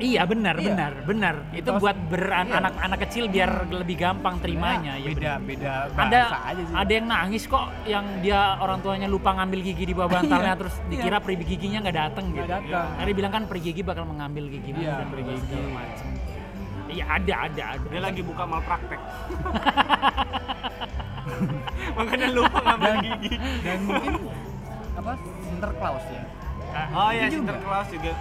[SPEAKER 3] Iya, benar,
[SPEAKER 4] Iya.
[SPEAKER 3] benar, benar. Itu
[SPEAKER 4] Mitos.
[SPEAKER 3] buat beran
[SPEAKER 4] Iya.
[SPEAKER 3] anak-anak kecil biar lebih gampang terimanya.
[SPEAKER 4] Sebenarnya
[SPEAKER 3] ya
[SPEAKER 4] beda beda
[SPEAKER 3] ada
[SPEAKER 4] aja sih
[SPEAKER 3] ada yang nangis kok yang dia orang tuanya lupa ngambil gigi di bawah bantalnya terus dikira peri giginya nggak datang
[SPEAKER 4] Nggak
[SPEAKER 3] gitu.
[SPEAKER 4] datang.
[SPEAKER 3] Karena dia bilang kan peri gigi bakal mengambil gigimu
[SPEAKER 4] Iya,
[SPEAKER 3] dan segala
[SPEAKER 4] gigi.
[SPEAKER 3] macam. Iya ada ada ada.
[SPEAKER 1] dia lagi buka malpraktek makanya lupa ngambil gigi
[SPEAKER 4] dan mungkin apa Sinterklaas ya
[SPEAKER 1] oh iya
[SPEAKER 4] Itu juga.
[SPEAKER 1] Sinterklaas juga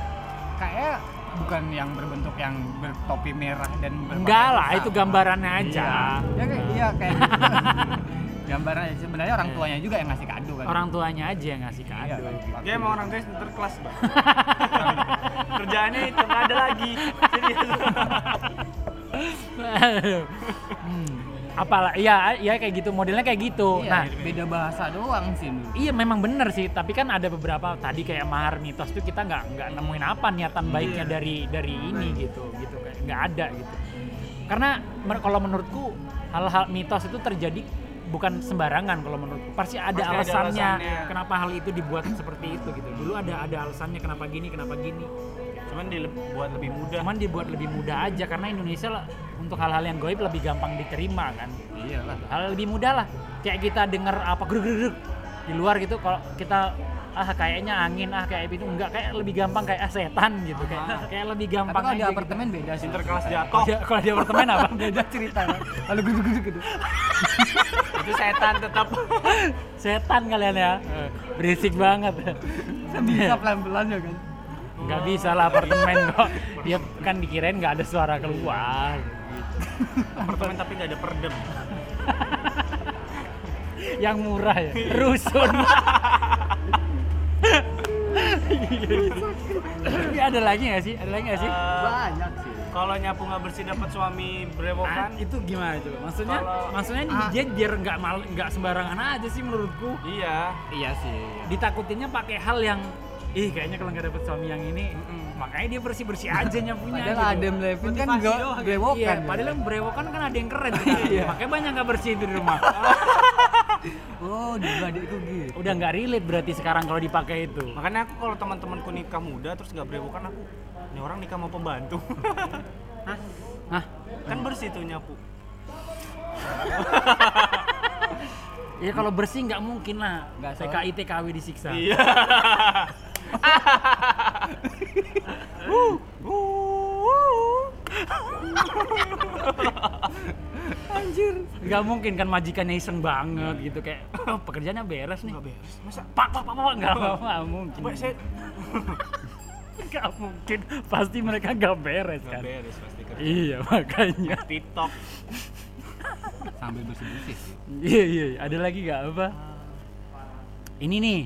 [SPEAKER 4] kayak bukan yang berbentuk yang bertopi merah dan
[SPEAKER 3] Enggak lah,
[SPEAKER 4] hitam.
[SPEAKER 3] itu gambarannya aja.
[SPEAKER 4] ya kayak iya kayak gitu. gambaran aja. sebenarnya orang tuanya juga yang ngasih kado kan
[SPEAKER 3] Orang tuanya aja yang ngasih
[SPEAKER 4] Iya,
[SPEAKER 3] kado.
[SPEAKER 4] kan?
[SPEAKER 1] dia emang orang tuanya Sinterklaas bang kerjaannya itu nggak ada lagi serius
[SPEAKER 3] hmm. Apalah, iya, iya kayak gitu, modelnya kayak gitu.
[SPEAKER 4] Iya,
[SPEAKER 3] Nah,
[SPEAKER 4] beda bahasa doang sih dulu.
[SPEAKER 3] Iya memang bener sih, tapi kan ada beberapa tadi kayak mahar mitos tuh kita nggak nggak nemuin apa niatan baiknya
[SPEAKER 2] Iya.
[SPEAKER 3] dari dari ini gitu gitu kan nggak ada gitu. Karena kalau menurutku hal-hal mitos itu terjadi bukan sembarangan kalau menurutku pasti ada
[SPEAKER 1] Pasti ada
[SPEAKER 3] alasannya,
[SPEAKER 1] alasannya.
[SPEAKER 3] kenapa hal itu dibuat seperti itu gitu. Dulu ada ada alasannya kenapa gini kenapa gini.
[SPEAKER 1] cuman dibuat lebih mudah
[SPEAKER 3] Cuman dibuat lebih mudah aja karena Indonesia lah, untuk hal-hal yang goib lebih gampang diterima kan.
[SPEAKER 4] Iyalah.
[SPEAKER 3] Hal lebih mudah lah. Kayak kita denger apa gerug gerug. di luar gitu kalau kita ah kayaknya angin ah kayak itu enggak kayak lebih gampang kayak ah, setan gitu kayak kayak lebih
[SPEAKER 4] Tapi
[SPEAKER 3] gampang
[SPEAKER 4] kalau di
[SPEAKER 3] aja gitu.
[SPEAKER 4] apartemen beda sih.
[SPEAKER 1] Sinterklas jatuh
[SPEAKER 3] Kalau di- kalau di apartemen apa
[SPEAKER 4] beda cerita. Kalau gitu-gitu gitu.
[SPEAKER 1] itu setan tetap
[SPEAKER 3] setan kalian ya berisik banget
[SPEAKER 4] Bisa pelan-pelan ya kan.
[SPEAKER 3] nggak bisa lah apartemen kok dia kan dikirain nggak ada suara keluar gitu.
[SPEAKER 1] Apartemen tapi nggak ada perdem.
[SPEAKER 3] Yang murah ya? Rusun. Tapi ada lagi nggak sih? Ada lagi nggak sih?
[SPEAKER 1] Eh,
[SPEAKER 4] Banyak sih.
[SPEAKER 1] kalau nyapu nggak bersih dapat suami
[SPEAKER 3] Ah,
[SPEAKER 1] berewokan
[SPEAKER 3] itu gimana coba maksudnya
[SPEAKER 1] Kalau-
[SPEAKER 3] maksudnya
[SPEAKER 4] Ah.
[SPEAKER 3] dia biar nggak mal nggak sembarangan aja sih menurutku.
[SPEAKER 1] Iya.
[SPEAKER 4] Iya sih.
[SPEAKER 3] ditakutinnya pakai hal yang ih kayaknya kalau nggak dapet suami yang ini makanya dia bersih bersih aja nyapunya
[SPEAKER 4] Padahal
[SPEAKER 3] gitu.
[SPEAKER 4] Adam Levine kan gak
[SPEAKER 2] doang.
[SPEAKER 4] brewokan.
[SPEAKER 3] Iya,
[SPEAKER 4] ya.
[SPEAKER 3] padahal yang berewokan kan ada yang keren sekarang. Makanya banyak nggak bersih di rumah.
[SPEAKER 4] Oh, dulu adikku gitu.
[SPEAKER 3] Udah nggak relate berarti sekarang kalau dipakai itu.
[SPEAKER 1] makanya aku kalau teman-temanku nikah muda terus nggak berewokan aku ini orang nikah mau pembantu
[SPEAKER 3] Hah?
[SPEAKER 1] kan bersih tuh nyapu
[SPEAKER 3] Ya kalau bersih nggak mungkin lah.
[SPEAKER 4] Nggak,
[SPEAKER 3] TKI TKW disiksa.
[SPEAKER 1] iya
[SPEAKER 3] Nggak mungkin kan majikannya iseng banget gitu kayak "Oh, pekerjaannya beres nih.
[SPEAKER 1] nggak beres masa
[SPEAKER 3] Pak pak pak pak nggak nggak nggak mungkin.
[SPEAKER 1] Coba saya
[SPEAKER 3] mungkin. Pasti mereka nggak beres
[SPEAKER 1] nggak
[SPEAKER 3] kan.
[SPEAKER 1] beres pasti kerja
[SPEAKER 3] Iya makanya.
[SPEAKER 1] TikTok
[SPEAKER 4] Sambil bersih-bersih.
[SPEAKER 3] Iya iya. Ada lagi nggak apa? Ini nih.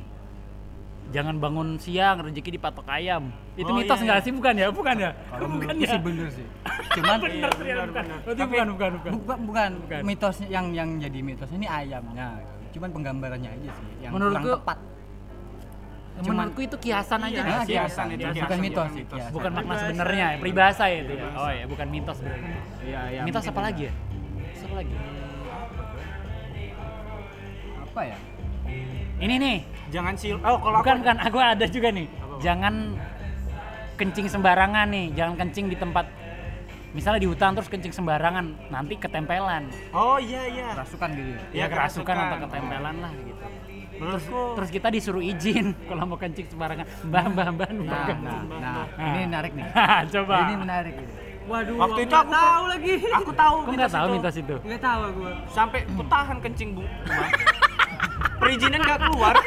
[SPEAKER 3] Jangan bangun siang rezeki dipatok ayam. Itu
[SPEAKER 1] Oh,
[SPEAKER 3] mitos
[SPEAKER 1] iya,
[SPEAKER 3] nggak
[SPEAKER 1] iya.
[SPEAKER 3] sih bukan ya? Bukan ya?
[SPEAKER 4] Kalau
[SPEAKER 3] bukan ya?
[SPEAKER 4] sih bener sih. Cuman
[SPEAKER 3] bener,
[SPEAKER 1] Iya, bener,
[SPEAKER 3] bukan.
[SPEAKER 1] bener.
[SPEAKER 3] Berarti
[SPEAKER 1] Tapi-
[SPEAKER 3] bukan, bukan, bukan.
[SPEAKER 4] bukan bukan,
[SPEAKER 3] Bukan.
[SPEAKER 4] mitos yang yang jadi mitos ini ayamnya. Cuman penggambarannya aja sih yang
[SPEAKER 3] Menurutku-
[SPEAKER 4] kurang tepat. Cuman-
[SPEAKER 3] Menurutku itu kiasan aja
[SPEAKER 1] Iya,
[SPEAKER 3] sih?
[SPEAKER 1] kiasan itu,
[SPEAKER 3] Kiasan.
[SPEAKER 1] kiasan,
[SPEAKER 4] bukan mitos
[SPEAKER 1] mitos.
[SPEAKER 4] kiasan.
[SPEAKER 3] Bukan makna sebenarnya ya, peribahasa ya itu ya. Oh ya, bukan mitos berarti.
[SPEAKER 4] Iya, iya.
[SPEAKER 3] mitos apa lagi ya? Mitos apa lagi?
[SPEAKER 4] Apa ya?
[SPEAKER 3] Ini nih,
[SPEAKER 1] jangan sil oh kalau
[SPEAKER 3] bukan
[SPEAKER 1] aku
[SPEAKER 3] bukan aku ada juga nih.
[SPEAKER 1] Apa?
[SPEAKER 3] Jangan kencing sembarangan nih, jangan kencing di tempat misalnya di hutan terus kencing sembarangan, nanti ketempelan.
[SPEAKER 1] oh iya iya
[SPEAKER 4] Kerasukan gitu. ya?
[SPEAKER 3] Ya, kerasukan atau ketempelan lah gitu.
[SPEAKER 1] menurutku
[SPEAKER 3] Terus kita disuruh izin kalau mau kencing sembarangan. Mbah, mbah, mbah,
[SPEAKER 4] Nah, nah, nah,
[SPEAKER 3] Nah.
[SPEAKER 4] ini menarik nih.
[SPEAKER 3] Coba.
[SPEAKER 4] Ini menarik ini.
[SPEAKER 2] Waduh,
[SPEAKER 1] Waktu itu aku
[SPEAKER 2] tahu lagi.
[SPEAKER 1] aku tahu
[SPEAKER 3] Kok nggak tahu mitos itu?
[SPEAKER 2] Nggak tahu gue.
[SPEAKER 1] sampai ku tahan kencing bu. Perizinan nggak keluar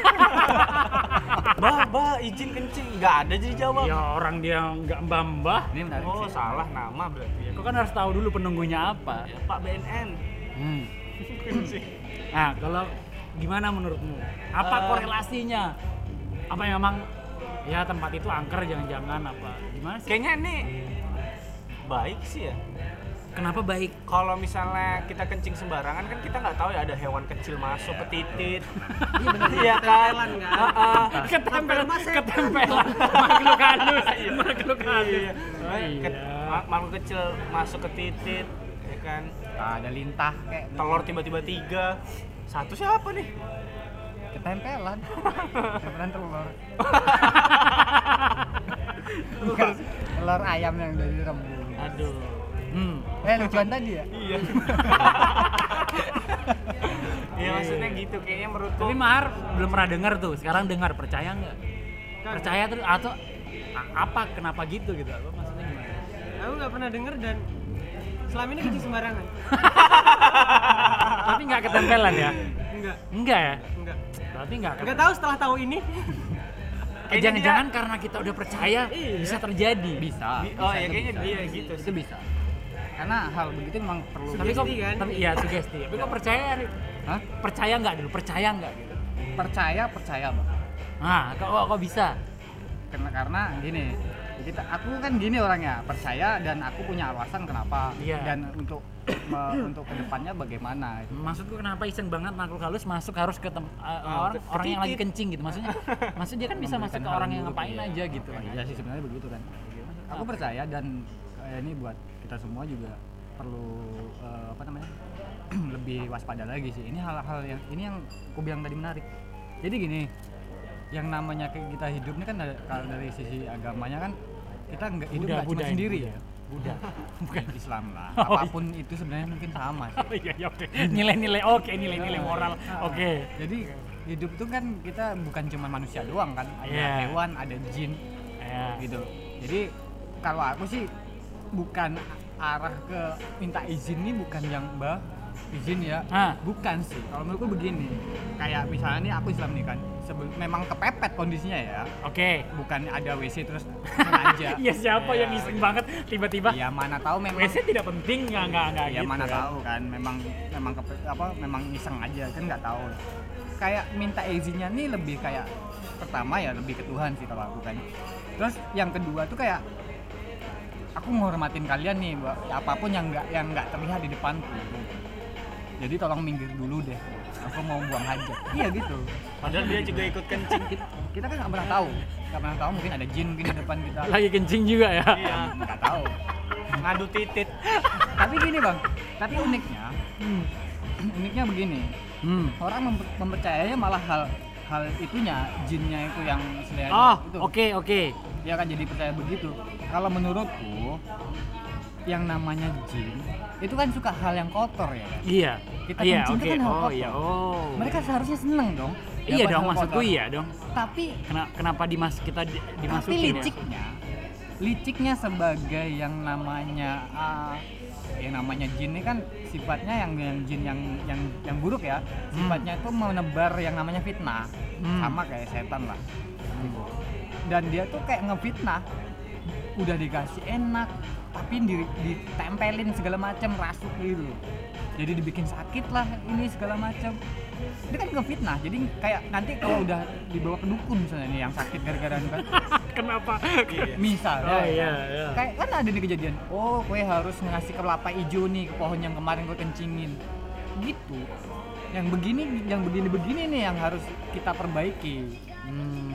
[SPEAKER 1] bah bah izin kencing nggak ada jadi jawab
[SPEAKER 3] Ya orang dia nggak mbah-mbah.
[SPEAKER 4] Ini menarik
[SPEAKER 1] oh
[SPEAKER 4] sih.
[SPEAKER 1] salah nama berarti ya
[SPEAKER 3] Kok kan harus tahu dulu penunggunya apa.
[SPEAKER 1] Ya, Pak BNN
[SPEAKER 3] Hmm.
[SPEAKER 1] kencing
[SPEAKER 3] Nah, kalau gimana menurutmu? Apa
[SPEAKER 1] Eh.
[SPEAKER 3] korelasinya? Apa memang ya tempat itu angker jangan-jangan apa? Gimana sih?
[SPEAKER 1] kayaknya ini baik sih ya
[SPEAKER 3] Kenapa baik?
[SPEAKER 1] kalau misalnya kita kencing sembarangan kan kita nggak tahu ya ada hewan kecil masuk ke titit
[SPEAKER 2] Iya
[SPEAKER 1] iya kan
[SPEAKER 2] Ketempelan, kan?
[SPEAKER 1] Heeh.
[SPEAKER 3] ketempelan, makhluk halus,
[SPEAKER 1] Iya.
[SPEAKER 3] makhluk halus.
[SPEAKER 1] Iya. Ma- makhluk kecil masuk ke titit ya kan
[SPEAKER 4] Ah, ada lintah kayak
[SPEAKER 1] telur tiba-tiba tiga satu siapa nih
[SPEAKER 4] ketempelan. ketempelan telur. Enggak, telur ayam yang dari rebus.
[SPEAKER 3] Aduh. Hmm.
[SPEAKER 4] Eh lucuan tadi ya?
[SPEAKER 1] iya Iya maksudnya gitu kayaknya menurutku
[SPEAKER 3] Tapi Mahar belum pernah dengar tuh. Sekarang dengar, percaya nggak? Percaya terus atau apa? Kenapa gitu gitu? Apa maksudnya gimana?
[SPEAKER 2] Aku nggak pernah denger dan selama ini kencing sembarangan.
[SPEAKER 3] Tapi nggak ketempelan ya?
[SPEAKER 2] Enggak,
[SPEAKER 3] Enggak ya?
[SPEAKER 2] enggak.
[SPEAKER 3] Berarti nggak
[SPEAKER 2] Enggak tahu setelah tahu ini.
[SPEAKER 3] Eh, jangan-jangan karena kita udah percaya
[SPEAKER 2] Iya.
[SPEAKER 3] bisa terjadi.
[SPEAKER 4] Bisa.
[SPEAKER 1] Bi-
[SPEAKER 4] bisa,
[SPEAKER 1] oh
[SPEAKER 4] itu
[SPEAKER 1] ya kayaknya
[SPEAKER 4] bisa.
[SPEAKER 1] iya gitu
[SPEAKER 4] Itu bisa. Karena hal begitu memang perlu.
[SPEAKER 3] Tapi kok,
[SPEAKER 2] kan?
[SPEAKER 3] tapi iya sugesti. Tapi kok percaya?
[SPEAKER 4] Hah?
[SPEAKER 3] Percaya nggak dulu? Percaya nggak gitu?
[SPEAKER 4] Percaya, percaya, Bang.
[SPEAKER 3] Nah, kok, kok, bisa?
[SPEAKER 4] Karena karena gini, kita aku kan gini orangnya, percaya dan aku punya alasan kenapa
[SPEAKER 3] Iya.
[SPEAKER 4] dan untuk me- untuk ke depannya bagaimana.
[SPEAKER 3] Maksudku kenapa iseng banget makhluk halus masuk harus ke tem- uh,
[SPEAKER 1] Oh,
[SPEAKER 3] orang
[SPEAKER 1] ke-
[SPEAKER 3] orang yang lagi kencing gitu maksudnya maksud dia kan bisa masuk ke orang yang ngapain
[SPEAKER 4] iya.
[SPEAKER 3] aja gitu
[SPEAKER 4] Iya sih sebenarnya begitu kan. Aku percaya dan eh, ini buat kita semua juga perlu eh, apa namanya lebih waspada lagi sih. Ini hal-hal yang ini yang aku bilang tadi menarik. Jadi gini, yang namanya kita hidup ini kan kalau dari sisi agamanya kan kita nggak hidup nggak cuma sendiri ya.
[SPEAKER 3] Buddha. Bukan.
[SPEAKER 4] Islam lah
[SPEAKER 3] Oh, iya.
[SPEAKER 4] apa pun itu sebenarnya mungkin sama sih
[SPEAKER 3] Oh iya, iya oke. Nilai-nilai oke, nilai-nilai moral. Oke.
[SPEAKER 4] jadi hidup itu kan kita bukan cuma manusia doang kan ada
[SPEAKER 3] Iya.
[SPEAKER 4] hewan ada jin
[SPEAKER 3] Ya.
[SPEAKER 4] gitu jadi kalau aku sih bukan arah ke minta izin nih bukan yang mbak izin ya.
[SPEAKER 3] Ah.
[SPEAKER 4] bukan sih. Kalau menurutku begini kayak misalnya nih aku Islam nih kan sebel- memang kepepet kondisinya ya.
[SPEAKER 3] Oke.
[SPEAKER 4] bukan ada WC terus sengaja.
[SPEAKER 3] Iya siapa yang iseng banget tiba-tiba?
[SPEAKER 4] Ya mana tahu memang
[SPEAKER 3] WC tidak penting nggak nggak nggak
[SPEAKER 4] ya
[SPEAKER 3] gitu
[SPEAKER 4] mana
[SPEAKER 3] kan.
[SPEAKER 4] tahu kan memang memang kepe- apa memang iseng aja kan nggak tahu. Kayak minta izinnya nih lebih kayak pertama ya lebih ke Tuhan sih kalau aku kan. Terus yang kedua tuh kayak aku menghormatin kalian nih mbak ya, apa pun yang nggak yang nggak terlihat di depanku jadi tolong minggir dulu deh aku mau buang hajat iya gitu
[SPEAKER 1] Padahal dia juga ikut kencing.
[SPEAKER 4] kita kan nggak pernah tahu nggak pernah tahu mungkin ada jin mungkin di depan kita
[SPEAKER 3] Lagi kencing juga ya.
[SPEAKER 1] Iya.
[SPEAKER 4] nggak tahu
[SPEAKER 1] Ngadu titit.
[SPEAKER 4] tapi gini bang tapi uniknya uniknya begini
[SPEAKER 3] Hmm.
[SPEAKER 4] orang memper- mempercayainya malah hal hal itunya jinnya itu yang istilahnya
[SPEAKER 3] Oh, oke oke.
[SPEAKER 4] Dia kan jadi percaya begitu kalau menurutku yang namanya jin itu kan suka hal yang kotor ya kan?
[SPEAKER 3] Iya.
[SPEAKER 4] Kita
[SPEAKER 3] iya,
[SPEAKER 4] kencing
[SPEAKER 3] oke.
[SPEAKER 4] kan hal
[SPEAKER 3] oh,
[SPEAKER 4] kotor.
[SPEAKER 3] iya. Oh.
[SPEAKER 4] mereka seharusnya seneng dong
[SPEAKER 3] Iya dong, maksudku
[SPEAKER 4] kotor.
[SPEAKER 3] iya dong.
[SPEAKER 4] tapi
[SPEAKER 3] Kena- kenapa dimas kita di-
[SPEAKER 4] tapi
[SPEAKER 3] dimasukin ya?
[SPEAKER 4] liciknya liciknya sebagai yang namanya ah, yang namanya jin ini kan sifatnya yang yang jin yang yang yang buruk ya sifatnya itu menebar yang namanya fitnah
[SPEAKER 3] Hmm.
[SPEAKER 4] sama kayak setan lah gitu. Dan dia tuh kayak ngefitnah. Udah dikasih enak tapi di, ditempelin segala macam rasuk gitu jadi dibikin sakit lah ini segala macam dia kan ngefitnah jadi kayak nanti kalau udah dibawa ke dukun misalnya nih yang sakit gara-gara kan.
[SPEAKER 3] Kenapa?
[SPEAKER 4] misal
[SPEAKER 3] Oh
[SPEAKER 4] ya,
[SPEAKER 3] iya, iya.
[SPEAKER 4] kayak kan ada nih kejadian oh kue harus ngasih kelapa hijau nih ke pohon yang kemarin gue kencingin. Gitu. Yang begini yang begini begini nih yang harus kita perbaiki.
[SPEAKER 3] Hmm.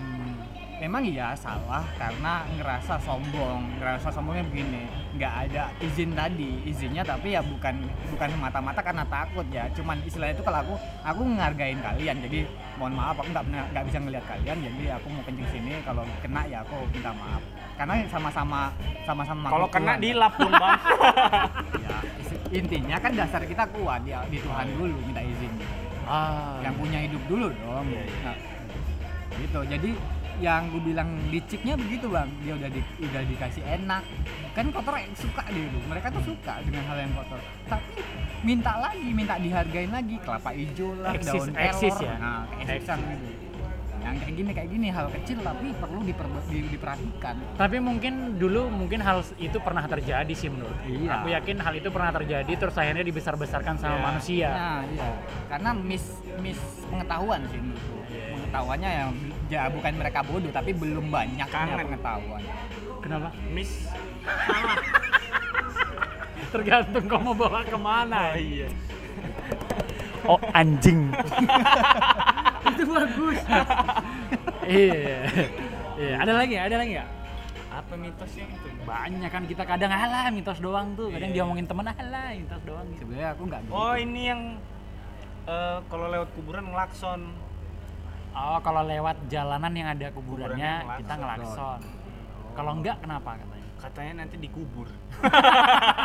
[SPEAKER 4] Memang iya salah karena ngerasa sombong. Ngerasa sombongnya begini nggak ada izin tadi. Izinnya tapi ya bukan bukan mata-mata karena takut ya. Cuman istilahnya itu kalau aku aku ngehargain kalian. Jadi mohon maaf aku nggak nggak bisa ngelihat kalian. Jadi aku mau kencing sini kalau kena ya aku minta maaf. Karena sama-sama sama-sama
[SPEAKER 1] Kalau kena dilap dong, Bang.
[SPEAKER 4] ya intinya kan dasar kita kuat ya di Tuhan dulu minta izin.
[SPEAKER 3] Ah.
[SPEAKER 4] yang punya hidup dulu dong.
[SPEAKER 1] Iya, iya.
[SPEAKER 4] Nah, gitu. Jadi yang gue bilang liciknya begitu bang dia udah di, udah dikasih enak kan kotor suka dia mereka tuh suka dengan hal yang kotor tapi minta lagi minta dihargain lagi kelapa hijau lah
[SPEAKER 3] Eksis-
[SPEAKER 4] daun
[SPEAKER 3] eksis ya?
[SPEAKER 4] nah eksisan gitu yang kayak gini kayak gini hal kecil tapi perlu diper- di- diperhatikan
[SPEAKER 3] Tapi mungkin dulu mungkin hal itu pernah terjadi sih menurut.
[SPEAKER 4] Iya.
[SPEAKER 3] Aku yakin hal itu pernah terjadi terus akhirnya dibesar-besarkan sama
[SPEAKER 1] Iya.
[SPEAKER 3] manusia.
[SPEAKER 4] Nah, iya. Karena mis mis pengetahuan sih menurutku. Pengetahuannya yang ya bukan mereka bodoh tapi belum banyaknya
[SPEAKER 1] Kangen.
[SPEAKER 4] pengetahuan.
[SPEAKER 3] Kenapa?
[SPEAKER 1] Miss.
[SPEAKER 3] Tergantung kau mau bawa ke mana.
[SPEAKER 1] Oh iya.
[SPEAKER 3] Oh anjing.
[SPEAKER 2] itu bagus
[SPEAKER 3] iya. Iya. Ada lagi? Ada lagi nggak?
[SPEAKER 1] Apa mitosnya itu?
[SPEAKER 3] Banyak kan kita kadang alah mitos doang tuh. Kadang
[SPEAKER 1] Iya.
[SPEAKER 3] diomongin temen alah mitos doang gitu.
[SPEAKER 4] Sebenarnya aku nggak gitu.
[SPEAKER 1] Oh, ini yang eh, kalau lewat kuburan ngelakson.
[SPEAKER 3] Oh, kalau lewat jalanan yang ada kuburannya,
[SPEAKER 1] Kuburannya
[SPEAKER 3] kita ngelakson. Kalau enggak kenapa katanya?
[SPEAKER 1] Katanya nanti dikubur.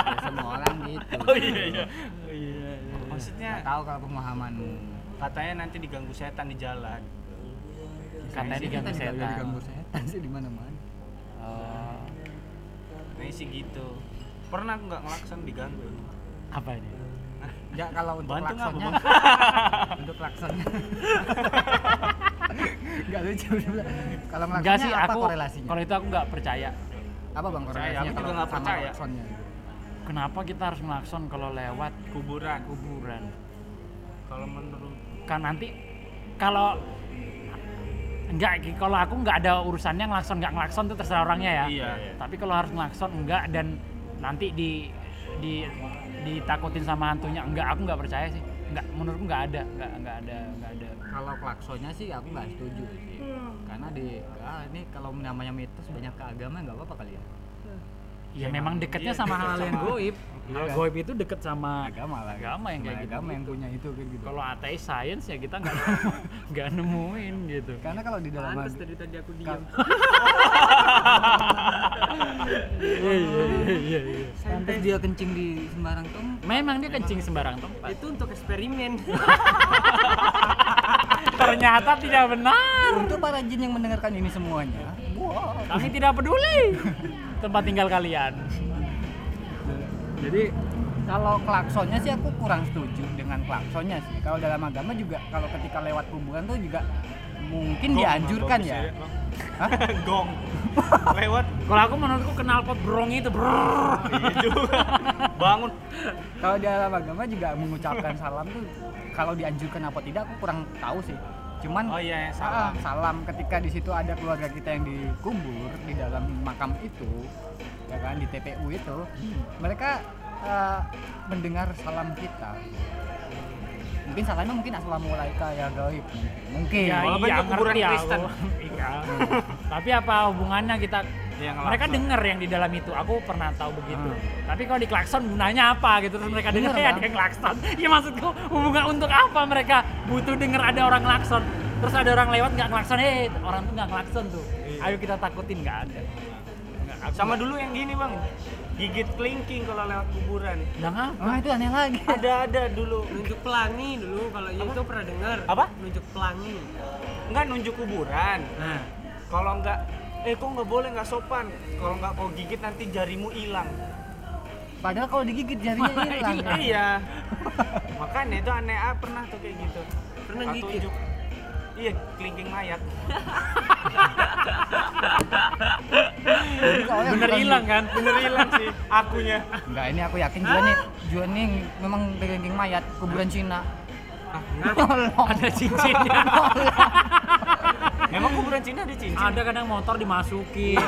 [SPEAKER 4] Ya, semua orang gitu.
[SPEAKER 1] Oh iya iya. Oh, iya, iya. Maksudnya
[SPEAKER 4] Nggak tahu kalau pemahamanmu.
[SPEAKER 1] katanya nanti diganggu setan di jalan.
[SPEAKER 3] Katanya diganggu setan.
[SPEAKER 4] diganggu setan sih di mana-mana.
[SPEAKER 3] Oh,
[SPEAKER 1] Nah, sih gitu. Pernah aku nggak ngelakson diganggu.
[SPEAKER 3] apa ini?
[SPEAKER 4] Ya kalau untuk
[SPEAKER 1] Bantu Bang?
[SPEAKER 4] untuk klaksonnya. Enggak lucu sebenarnya. Kalau
[SPEAKER 3] Enggak
[SPEAKER 4] klaksonnya
[SPEAKER 3] sih,
[SPEAKER 4] apa
[SPEAKER 3] aku
[SPEAKER 4] korelasinya?
[SPEAKER 3] kalau itu aku nggak percaya.
[SPEAKER 4] apa bang
[SPEAKER 1] Percaya,
[SPEAKER 4] korelasinya
[SPEAKER 1] aku juga
[SPEAKER 4] kalau
[SPEAKER 1] nggak
[SPEAKER 4] sama
[SPEAKER 1] percaya.
[SPEAKER 3] Kenapa kita harus ngelakson kalau lewat
[SPEAKER 1] Kuburan.
[SPEAKER 3] kuburan?
[SPEAKER 1] Kalau menurut
[SPEAKER 3] Kan nanti kalau enggak kalau aku nggak ada urusannya ngelakson nggak ngelakson itu terserah orangnya ya.
[SPEAKER 1] Iya, iya.
[SPEAKER 3] Tapi kalau harus ngelakson enggak dan nanti di di ditakutin sama hantunya enggak aku nggak percaya sih. Enggak menurutku nggak ada, enggak enggak ada, enggak ada.
[SPEAKER 4] Kalau klaksonnya sih aku nggak setuju sih. Karena di ah, ini kalau namanya mitos banyak ke agama nggak apa-apa kali ya.
[SPEAKER 3] Ya memang deketnya
[SPEAKER 1] iya,
[SPEAKER 3] sama
[SPEAKER 1] deket
[SPEAKER 3] hal yang goib.
[SPEAKER 4] Iya
[SPEAKER 3] Hal
[SPEAKER 4] kan?
[SPEAKER 3] goib itu deket sama
[SPEAKER 4] Agama lah.
[SPEAKER 3] Agama yang kayak
[SPEAKER 4] Cuma
[SPEAKER 3] gitu.
[SPEAKER 4] Agama yang punya itu kayak gitu.
[SPEAKER 3] Kalau ateis sains ya kita nggak nggak nemuin gitu.
[SPEAKER 4] Karena kalau di dalam
[SPEAKER 2] pantas
[SPEAKER 4] ag-
[SPEAKER 2] dari tadi aku diam
[SPEAKER 3] Iya iya iya iya. iya.
[SPEAKER 4] Pantes dia kencing di sembarang tempat.
[SPEAKER 3] Memang dia kencing sembarang tempat.
[SPEAKER 2] Itu untuk eksperimen.
[SPEAKER 3] Ternyata tidak benar.
[SPEAKER 4] Untuk para jin yang mendengarkan ini semuanya, wah.
[SPEAKER 3] Kami tidak peduli tempat tinggal kalian.
[SPEAKER 4] Jadi kalau klaksonnya sih aku kurang setuju dengan klaksonnya sih. Kalau dalam agama juga kalau ketika lewat kuburan tuh juga mungkin dianjurkan ya. Hah?
[SPEAKER 1] Gong. Lewat
[SPEAKER 3] Kalau aku menurutku knalpot brong itu brrrr.
[SPEAKER 1] iya juga. Bangun.
[SPEAKER 4] Kalau di dalam agama juga mengucapkan salam tuh kalau dianjurkan apa tidak aku kurang tahu sih. Cuman
[SPEAKER 1] Oh iya,
[SPEAKER 4] ah,
[SPEAKER 1] salam.
[SPEAKER 4] salam ketika di situ ada keluarga kita yang dikubur di dalam makam itu, ya kan di TPU itu, mereka eh, mendengar salam kita. Mungkin salamnya mungkin assalamualaikum ya gaib mungkin.
[SPEAKER 3] Ya,
[SPEAKER 1] Walaupun
[SPEAKER 3] iya,
[SPEAKER 1] itu kuburan
[SPEAKER 3] ngerti
[SPEAKER 1] Kristen.
[SPEAKER 3] aku. Iya. Tapi apa hubungannya kita
[SPEAKER 1] Dia ngelakson.
[SPEAKER 3] mereka dengar yang di dalam itu. Aku pernah tahu begitu.
[SPEAKER 4] Hmm.
[SPEAKER 3] Tapi kalau di klakson gunanya apa gitu terus mereka dengar ya yang klakson. Ya maksudku hubungan untuk apa mereka butuh dengar ada orang klakson. Terus ada orang lewat nggak klakson, eh orang tuh nggak klakson tuh.
[SPEAKER 1] Iya.
[SPEAKER 3] Ayo kita takutin nggak ada.
[SPEAKER 1] Sama dulu yang gini, Bang. Gigit kelingking kalau lewat kuburan.
[SPEAKER 3] Yang apa?
[SPEAKER 4] Wah itu aneh lagi.
[SPEAKER 1] Ada ada dulu.
[SPEAKER 2] Nunjuk pelangi dulu kalau itu pernah dengar.
[SPEAKER 1] Apa?
[SPEAKER 2] Nunjuk pelangi.
[SPEAKER 1] Enggak nunjuk kuburan.
[SPEAKER 3] Nah,
[SPEAKER 1] Kalau enggak eh kok nggak boleh nggak sopan. Kalau nggak kau gigit nanti jarimu hilang.
[SPEAKER 4] Padahal kalau digigit jarinya hilang. ya.
[SPEAKER 1] iya. Makanya itu aneh ah, pernah tuh kayak gitu.
[SPEAKER 2] Pernah gigit?
[SPEAKER 1] tunjuk. Iya, kelingking mayat.
[SPEAKER 3] Bener hilang kan?
[SPEAKER 1] Bener hilang sih akunya.
[SPEAKER 4] Enggak, ini aku yakin Juan nih, Juan nih memang kelingking mayat kuburan Cina.
[SPEAKER 1] Ah,
[SPEAKER 3] Ada cincinnya.
[SPEAKER 1] Emang kuburan Cina ada cincin?
[SPEAKER 3] ada kadang motor dimasukin.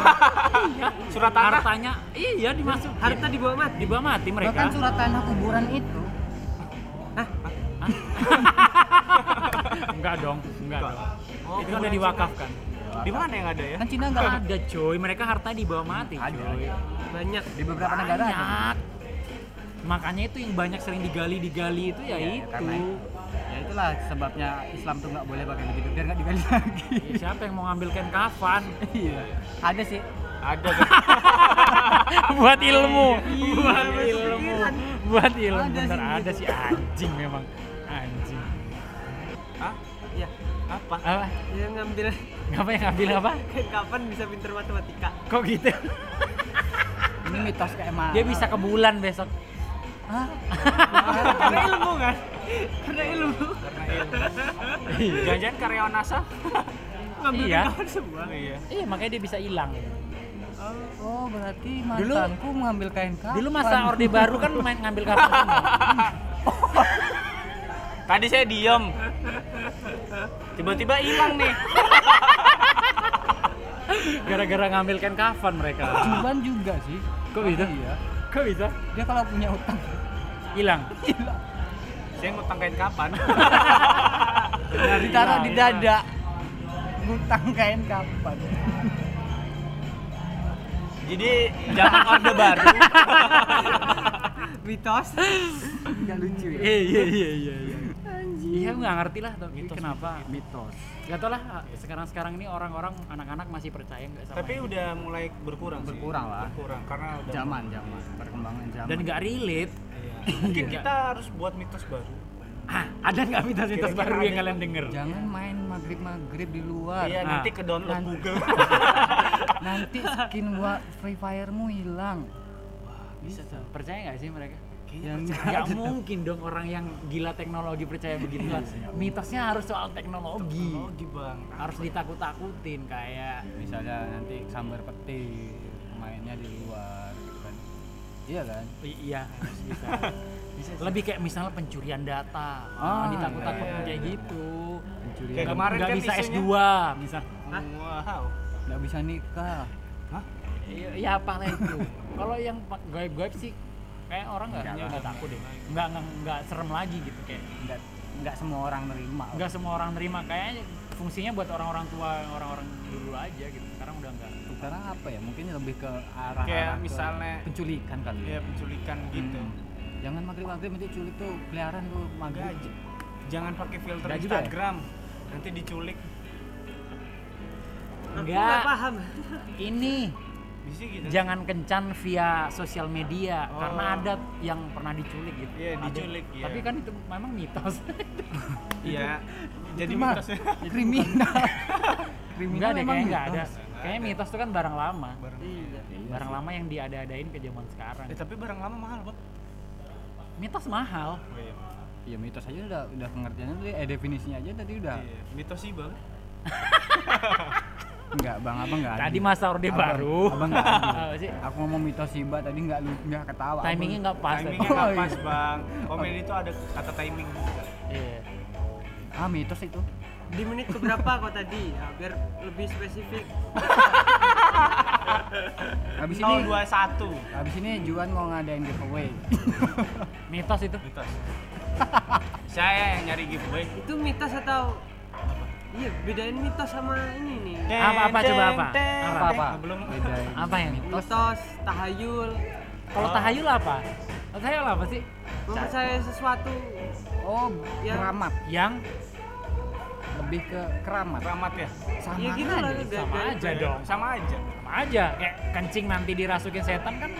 [SPEAKER 1] Surat tanah?
[SPEAKER 3] Hartanya iya dimasukin.
[SPEAKER 2] Harta dibawa mati.
[SPEAKER 3] dibawa mati mereka.
[SPEAKER 4] Bahkan surat tanah kuburan itu
[SPEAKER 3] enggak dong, enggak dong.
[SPEAKER 1] Oh,
[SPEAKER 3] itu kan udah diwakafkan.
[SPEAKER 1] Di mana yang ada ya?
[SPEAKER 4] kan Cina enggak ada.
[SPEAKER 3] Coy, mereka harta dibawa mati
[SPEAKER 4] Ada.
[SPEAKER 2] Banyak.
[SPEAKER 4] Di beberapa negara ada.
[SPEAKER 3] Banyak. Makanya itu yang banyak sering digali-digali itu ya,
[SPEAKER 4] Iya,
[SPEAKER 3] itu.
[SPEAKER 4] karena Ya itulah sebabnya Islam tuh nggak boleh pakai begitu biar nggak digali lagi.
[SPEAKER 3] Ya, siapa yang mau ngambil kain kafan
[SPEAKER 4] Iya. Ada sih.
[SPEAKER 1] Ada kan?
[SPEAKER 3] buat ilmu, buat
[SPEAKER 2] iya,
[SPEAKER 3] ilmu, buat ilmu.
[SPEAKER 4] Ada
[SPEAKER 3] Bener
[SPEAKER 4] sih
[SPEAKER 3] ada sih anjing memang?
[SPEAKER 2] Ya.
[SPEAKER 1] Apa?
[SPEAKER 3] Apa?
[SPEAKER 2] Dia ngambil
[SPEAKER 3] Ngapa yang ngambil apa?
[SPEAKER 2] kapan bisa pinter matematika.
[SPEAKER 3] Kok gitu?
[SPEAKER 4] Ini mitos kayak mana?
[SPEAKER 3] Dia bisa ke bulan besok.
[SPEAKER 4] Hah?
[SPEAKER 2] Karena ilmu kan? Karena ilmu.
[SPEAKER 1] Karena ilmu. Jangan-jangan karyawan NASA?
[SPEAKER 2] Ngambil
[SPEAKER 3] Iya.
[SPEAKER 2] semua.
[SPEAKER 1] iya.
[SPEAKER 3] Iya makanya dia bisa hilang.
[SPEAKER 4] Oh, berarti mantanku mengambil kain kapan?
[SPEAKER 3] Dulu masa orde baru kan main ngambil kafan semua.
[SPEAKER 1] Tadi saya diem. Tiba-tiba hilang nih.
[SPEAKER 3] Gara-gara ngambil kain kafan mereka.
[SPEAKER 4] Juban juga sih.
[SPEAKER 3] Kok bisa?
[SPEAKER 4] Iya.
[SPEAKER 3] Kok bisa?
[SPEAKER 4] Dia kalau punya utang
[SPEAKER 3] Hilang.
[SPEAKER 4] hilang.
[SPEAKER 1] Saya ngutang kain kapan?
[SPEAKER 4] Nah, ditaruh di dada. Ngutang kain kapan?
[SPEAKER 1] Jadi zaman orde baru.
[SPEAKER 2] Mitos.
[SPEAKER 4] Enggak lucu ya.
[SPEAKER 3] Iya iya iya iya. Iya. Iya nggak ngerti lah tapi
[SPEAKER 1] Mitos,
[SPEAKER 3] kenapa.
[SPEAKER 4] Mitos.
[SPEAKER 3] Gak tau lah sekarang-sekarang ini orang-orang anak-anak masih percaya nggak sama
[SPEAKER 1] Tapi
[SPEAKER 3] itu.
[SPEAKER 1] udah mulai berkurang sih.
[SPEAKER 4] Berkurang lah.
[SPEAKER 1] Berkurang karena udah
[SPEAKER 4] Zaman, zaman, perkembangan zaman.
[SPEAKER 3] dan nggak relate.
[SPEAKER 1] Iya. Mungkin kita harus buat mitos baru.
[SPEAKER 3] Ah, ada nggak mitos-mitos baru yang kalian denger?
[SPEAKER 4] Jangan main maghrib-maghrib di luar.
[SPEAKER 1] Iya,
[SPEAKER 3] Nah.
[SPEAKER 1] nanti ke download
[SPEAKER 4] Nanti.
[SPEAKER 1] Google.
[SPEAKER 4] Nanti skin gua Free Fire-mu hilang.
[SPEAKER 3] Bisa tuh. Percaya nggak sih mereka?
[SPEAKER 4] Yang
[SPEAKER 3] Gak mungkin dong orang yang gila teknologi percaya begitu lah. Mitosnya harus soal teknologi.
[SPEAKER 1] Teknologi, Bang.
[SPEAKER 3] Harus ditakut-takutin kayak
[SPEAKER 4] misalnya nanti sambar petir mainnya di luar gitu kan. Iya kan?
[SPEAKER 3] I- iya harus bisa. bisa. Lebih kayak misalnya pencurian data.
[SPEAKER 4] Ah,
[SPEAKER 3] Ah, ditakut-takutin
[SPEAKER 1] iya,
[SPEAKER 3] kayak
[SPEAKER 1] iya.
[SPEAKER 3] gitu.
[SPEAKER 4] Pencurian.
[SPEAKER 1] Kayak
[SPEAKER 3] Nggak-
[SPEAKER 1] kemarin
[SPEAKER 3] nggak
[SPEAKER 1] kan
[SPEAKER 3] bisa
[SPEAKER 1] isunya.
[SPEAKER 3] S2 misal.
[SPEAKER 1] Wow.
[SPEAKER 4] Nggak bisa nikah.
[SPEAKER 1] Hah?
[SPEAKER 3] Iya, ya apalah itu. Kalau yang gaib-gaib sih kayak orang nggak nggak
[SPEAKER 4] lah.
[SPEAKER 3] takut deh. Nggak nggak nggak serem lagi gitu kayak.
[SPEAKER 4] Nggak nggak semua orang nerima.
[SPEAKER 3] Nggak semua orang nerima kayaknya fungsinya buat orang-orang tua orang-orang dulu aja gitu. Sekarang udah enggak.
[SPEAKER 4] Sekarang apa ya? Mungkin lebih ke arah
[SPEAKER 1] Kayak
[SPEAKER 4] arah ke
[SPEAKER 1] misalnya-
[SPEAKER 4] penculikan kali
[SPEAKER 1] Iya, penculikan gitu.
[SPEAKER 4] Hmm. Jangan maghrib-maghrib nanti culik tuh peliharaan tuh maghrib.
[SPEAKER 1] j- jangan pakai filter
[SPEAKER 4] juga ya?
[SPEAKER 1] Instagram. Nanti diculik.
[SPEAKER 3] Enggak.
[SPEAKER 2] nggak paham.
[SPEAKER 3] Ini
[SPEAKER 1] Bisa gitu.
[SPEAKER 3] jangan kencan via sosial media
[SPEAKER 1] Oh.
[SPEAKER 3] karena ada yang pernah diculik gitu.
[SPEAKER 1] Iya, diculik, iya.
[SPEAKER 3] Tapi kan itu memang mitos.
[SPEAKER 1] Iya. Jadi
[SPEAKER 4] Itu mah
[SPEAKER 1] mitosnya.
[SPEAKER 4] kriminal kriminal
[SPEAKER 3] enggak deh, enggak ada. Kayaknya mitos itu kan barang lama.
[SPEAKER 2] Iya.
[SPEAKER 3] Barang lama yang diada-adain ke zaman sekarang.
[SPEAKER 1] Eh, tapi barang lama mahal, Bang.
[SPEAKER 3] Mitos mahal.
[SPEAKER 1] Oh iya.
[SPEAKER 4] Iya mitos aja udah udah pengertiannya tadi eh definisinya aja tadi udah
[SPEAKER 1] Iya, mitos sih, Bang.
[SPEAKER 4] Enggak bang abang enggak
[SPEAKER 3] Tadi masa orde
[SPEAKER 4] Abang-
[SPEAKER 3] baru.
[SPEAKER 4] abang enggak.
[SPEAKER 3] Apa sih?
[SPEAKER 4] aku ngomong mitos Simba tadi enggak lu enggak ketawa
[SPEAKER 3] Timingnya nggak pas.
[SPEAKER 1] Timingnya
[SPEAKER 3] tadi.
[SPEAKER 1] nggak
[SPEAKER 4] Oh,
[SPEAKER 1] pas,
[SPEAKER 4] iya.
[SPEAKER 1] Bang. Komedi itu ada kata timing juga.
[SPEAKER 3] Iya.
[SPEAKER 4] ah mitos itu
[SPEAKER 2] Di menit keberapa kok tadi? Ya, biar lebih spesifik.
[SPEAKER 4] habis ini
[SPEAKER 1] 021.
[SPEAKER 4] habis ini Juan mau ngadain giveaway
[SPEAKER 3] Mitos itu.
[SPEAKER 1] Mitos. Saya yang nyari giveaway.
[SPEAKER 2] Itu mitos atau Iya, bedain mitos sama ini.
[SPEAKER 3] Apa- apa, coba apa? Apa,
[SPEAKER 4] apa?
[SPEAKER 1] Belum.
[SPEAKER 3] Apa yang mitos?
[SPEAKER 2] Tahayul,
[SPEAKER 3] Kalau tahayul apa? Tahayul apa sih?
[SPEAKER 2] mempercayai sesuatu
[SPEAKER 4] oh
[SPEAKER 2] Ya.
[SPEAKER 4] keramat
[SPEAKER 3] Yang
[SPEAKER 4] lebih ke keramat
[SPEAKER 1] Keramat ya?
[SPEAKER 4] sama
[SPEAKER 2] ya gitu
[SPEAKER 4] aja.
[SPEAKER 2] lah
[SPEAKER 3] sama aja dong.
[SPEAKER 1] Sama aja.
[SPEAKER 3] Sama aja. Kayak kencing nanti dirasukin setan kan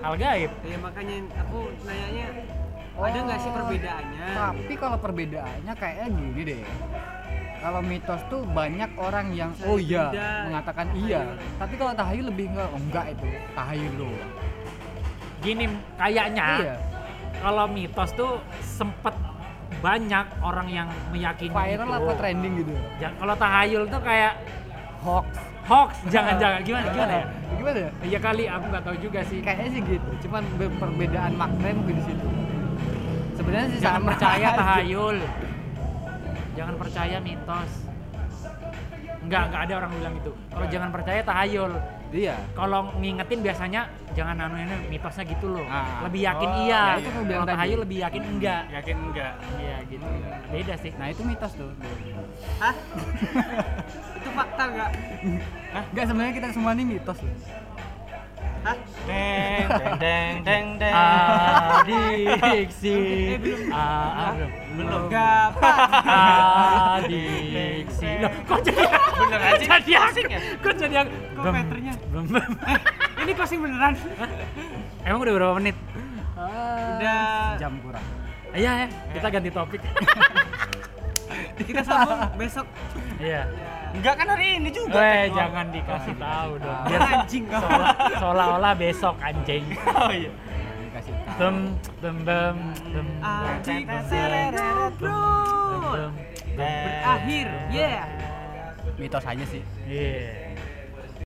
[SPEAKER 3] hal gaib.
[SPEAKER 2] Ya makanya aku nanyanya
[SPEAKER 4] Oh.
[SPEAKER 2] ada nggak sih perbedaannya?
[SPEAKER 4] Tapi kalau perbedaannya kayaknya gini deh. Kalau mitos tuh banyak orang yang oh iya mengatakan iya. Tapi kalau tahayul lebih enggak, oh, enggak itu tahayul doang.
[SPEAKER 3] Gini kayaknya
[SPEAKER 4] Iya.
[SPEAKER 3] kalau mitos tuh sempet banyak orang yang meyakini
[SPEAKER 4] Viral
[SPEAKER 3] itu.
[SPEAKER 4] apa trending gitu.
[SPEAKER 3] Ja- kalau tahayul tuh kayak
[SPEAKER 4] Hoax.
[SPEAKER 3] hoax, jangan-jangan gimana gimana ya?
[SPEAKER 4] Gimana ya?
[SPEAKER 3] Iya kali aku nggak tahu juga sih.
[SPEAKER 4] Kayaknya sih gitu. Cuman perbedaan makna mungkin di situ. Sebenarnya sih
[SPEAKER 3] Jangan
[SPEAKER 4] sama
[SPEAKER 3] percaya tahayul. Jangan percaya mitos. Enggak, enggak ada orang bilang itu. Kalau jangan percaya tahayul.
[SPEAKER 4] Iya.
[SPEAKER 3] Kalau ngingetin biasanya jangan anu ini mitosnya gitu loh.
[SPEAKER 4] Ah.
[SPEAKER 3] Lebih yakin
[SPEAKER 1] Oh,
[SPEAKER 3] iya.
[SPEAKER 4] ya itu
[SPEAKER 3] Kalau
[SPEAKER 4] tadi.
[SPEAKER 3] tahayul lebih yakin enggak.
[SPEAKER 1] Yakin enggak?
[SPEAKER 3] Iya gitu. Beda sih.
[SPEAKER 4] Nah, itu mitos tuh.
[SPEAKER 2] Hah? itu fakta nggak?
[SPEAKER 4] Enggak sebenarnya kita semua ini mitos loh.
[SPEAKER 2] Hah?
[SPEAKER 1] Deng, deng, deng, deng, deng.
[SPEAKER 3] Adiksi.
[SPEAKER 2] Eh, belum.
[SPEAKER 3] Ah, ah, belum.
[SPEAKER 1] Belum.
[SPEAKER 2] Gapak.
[SPEAKER 3] Adiksi. Loh, kok jadi
[SPEAKER 1] Bener aja.
[SPEAKER 3] jadi asing ya? Kok jadi yang
[SPEAKER 2] Kok meternya?
[SPEAKER 3] Belum. belum.
[SPEAKER 2] Ini closing beneran.
[SPEAKER 3] Emang udah berapa menit?
[SPEAKER 2] Udah.
[SPEAKER 4] jam kurang.
[SPEAKER 3] Iya ya, kita ganti topik.
[SPEAKER 2] Kita sambung besok.
[SPEAKER 3] Iya.
[SPEAKER 1] Enggak kan hari ini juga.
[SPEAKER 3] Eh, jangan dikasih tahu dong.
[SPEAKER 4] Ah.
[SPEAKER 3] Biar
[SPEAKER 2] Anjing kau.
[SPEAKER 3] seolah- seolah-olah besok anjing.
[SPEAKER 1] Oh iya.
[SPEAKER 4] Dikasih tahu.
[SPEAKER 3] Tum tum bem tum
[SPEAKER 2] Anjing
[SPEAKER 3] bem.
[SPEAKER 2] Berakhir. Yeah.
[SPEAKER 4] Mitos aja sih.
[SPEAKER 3] Iya.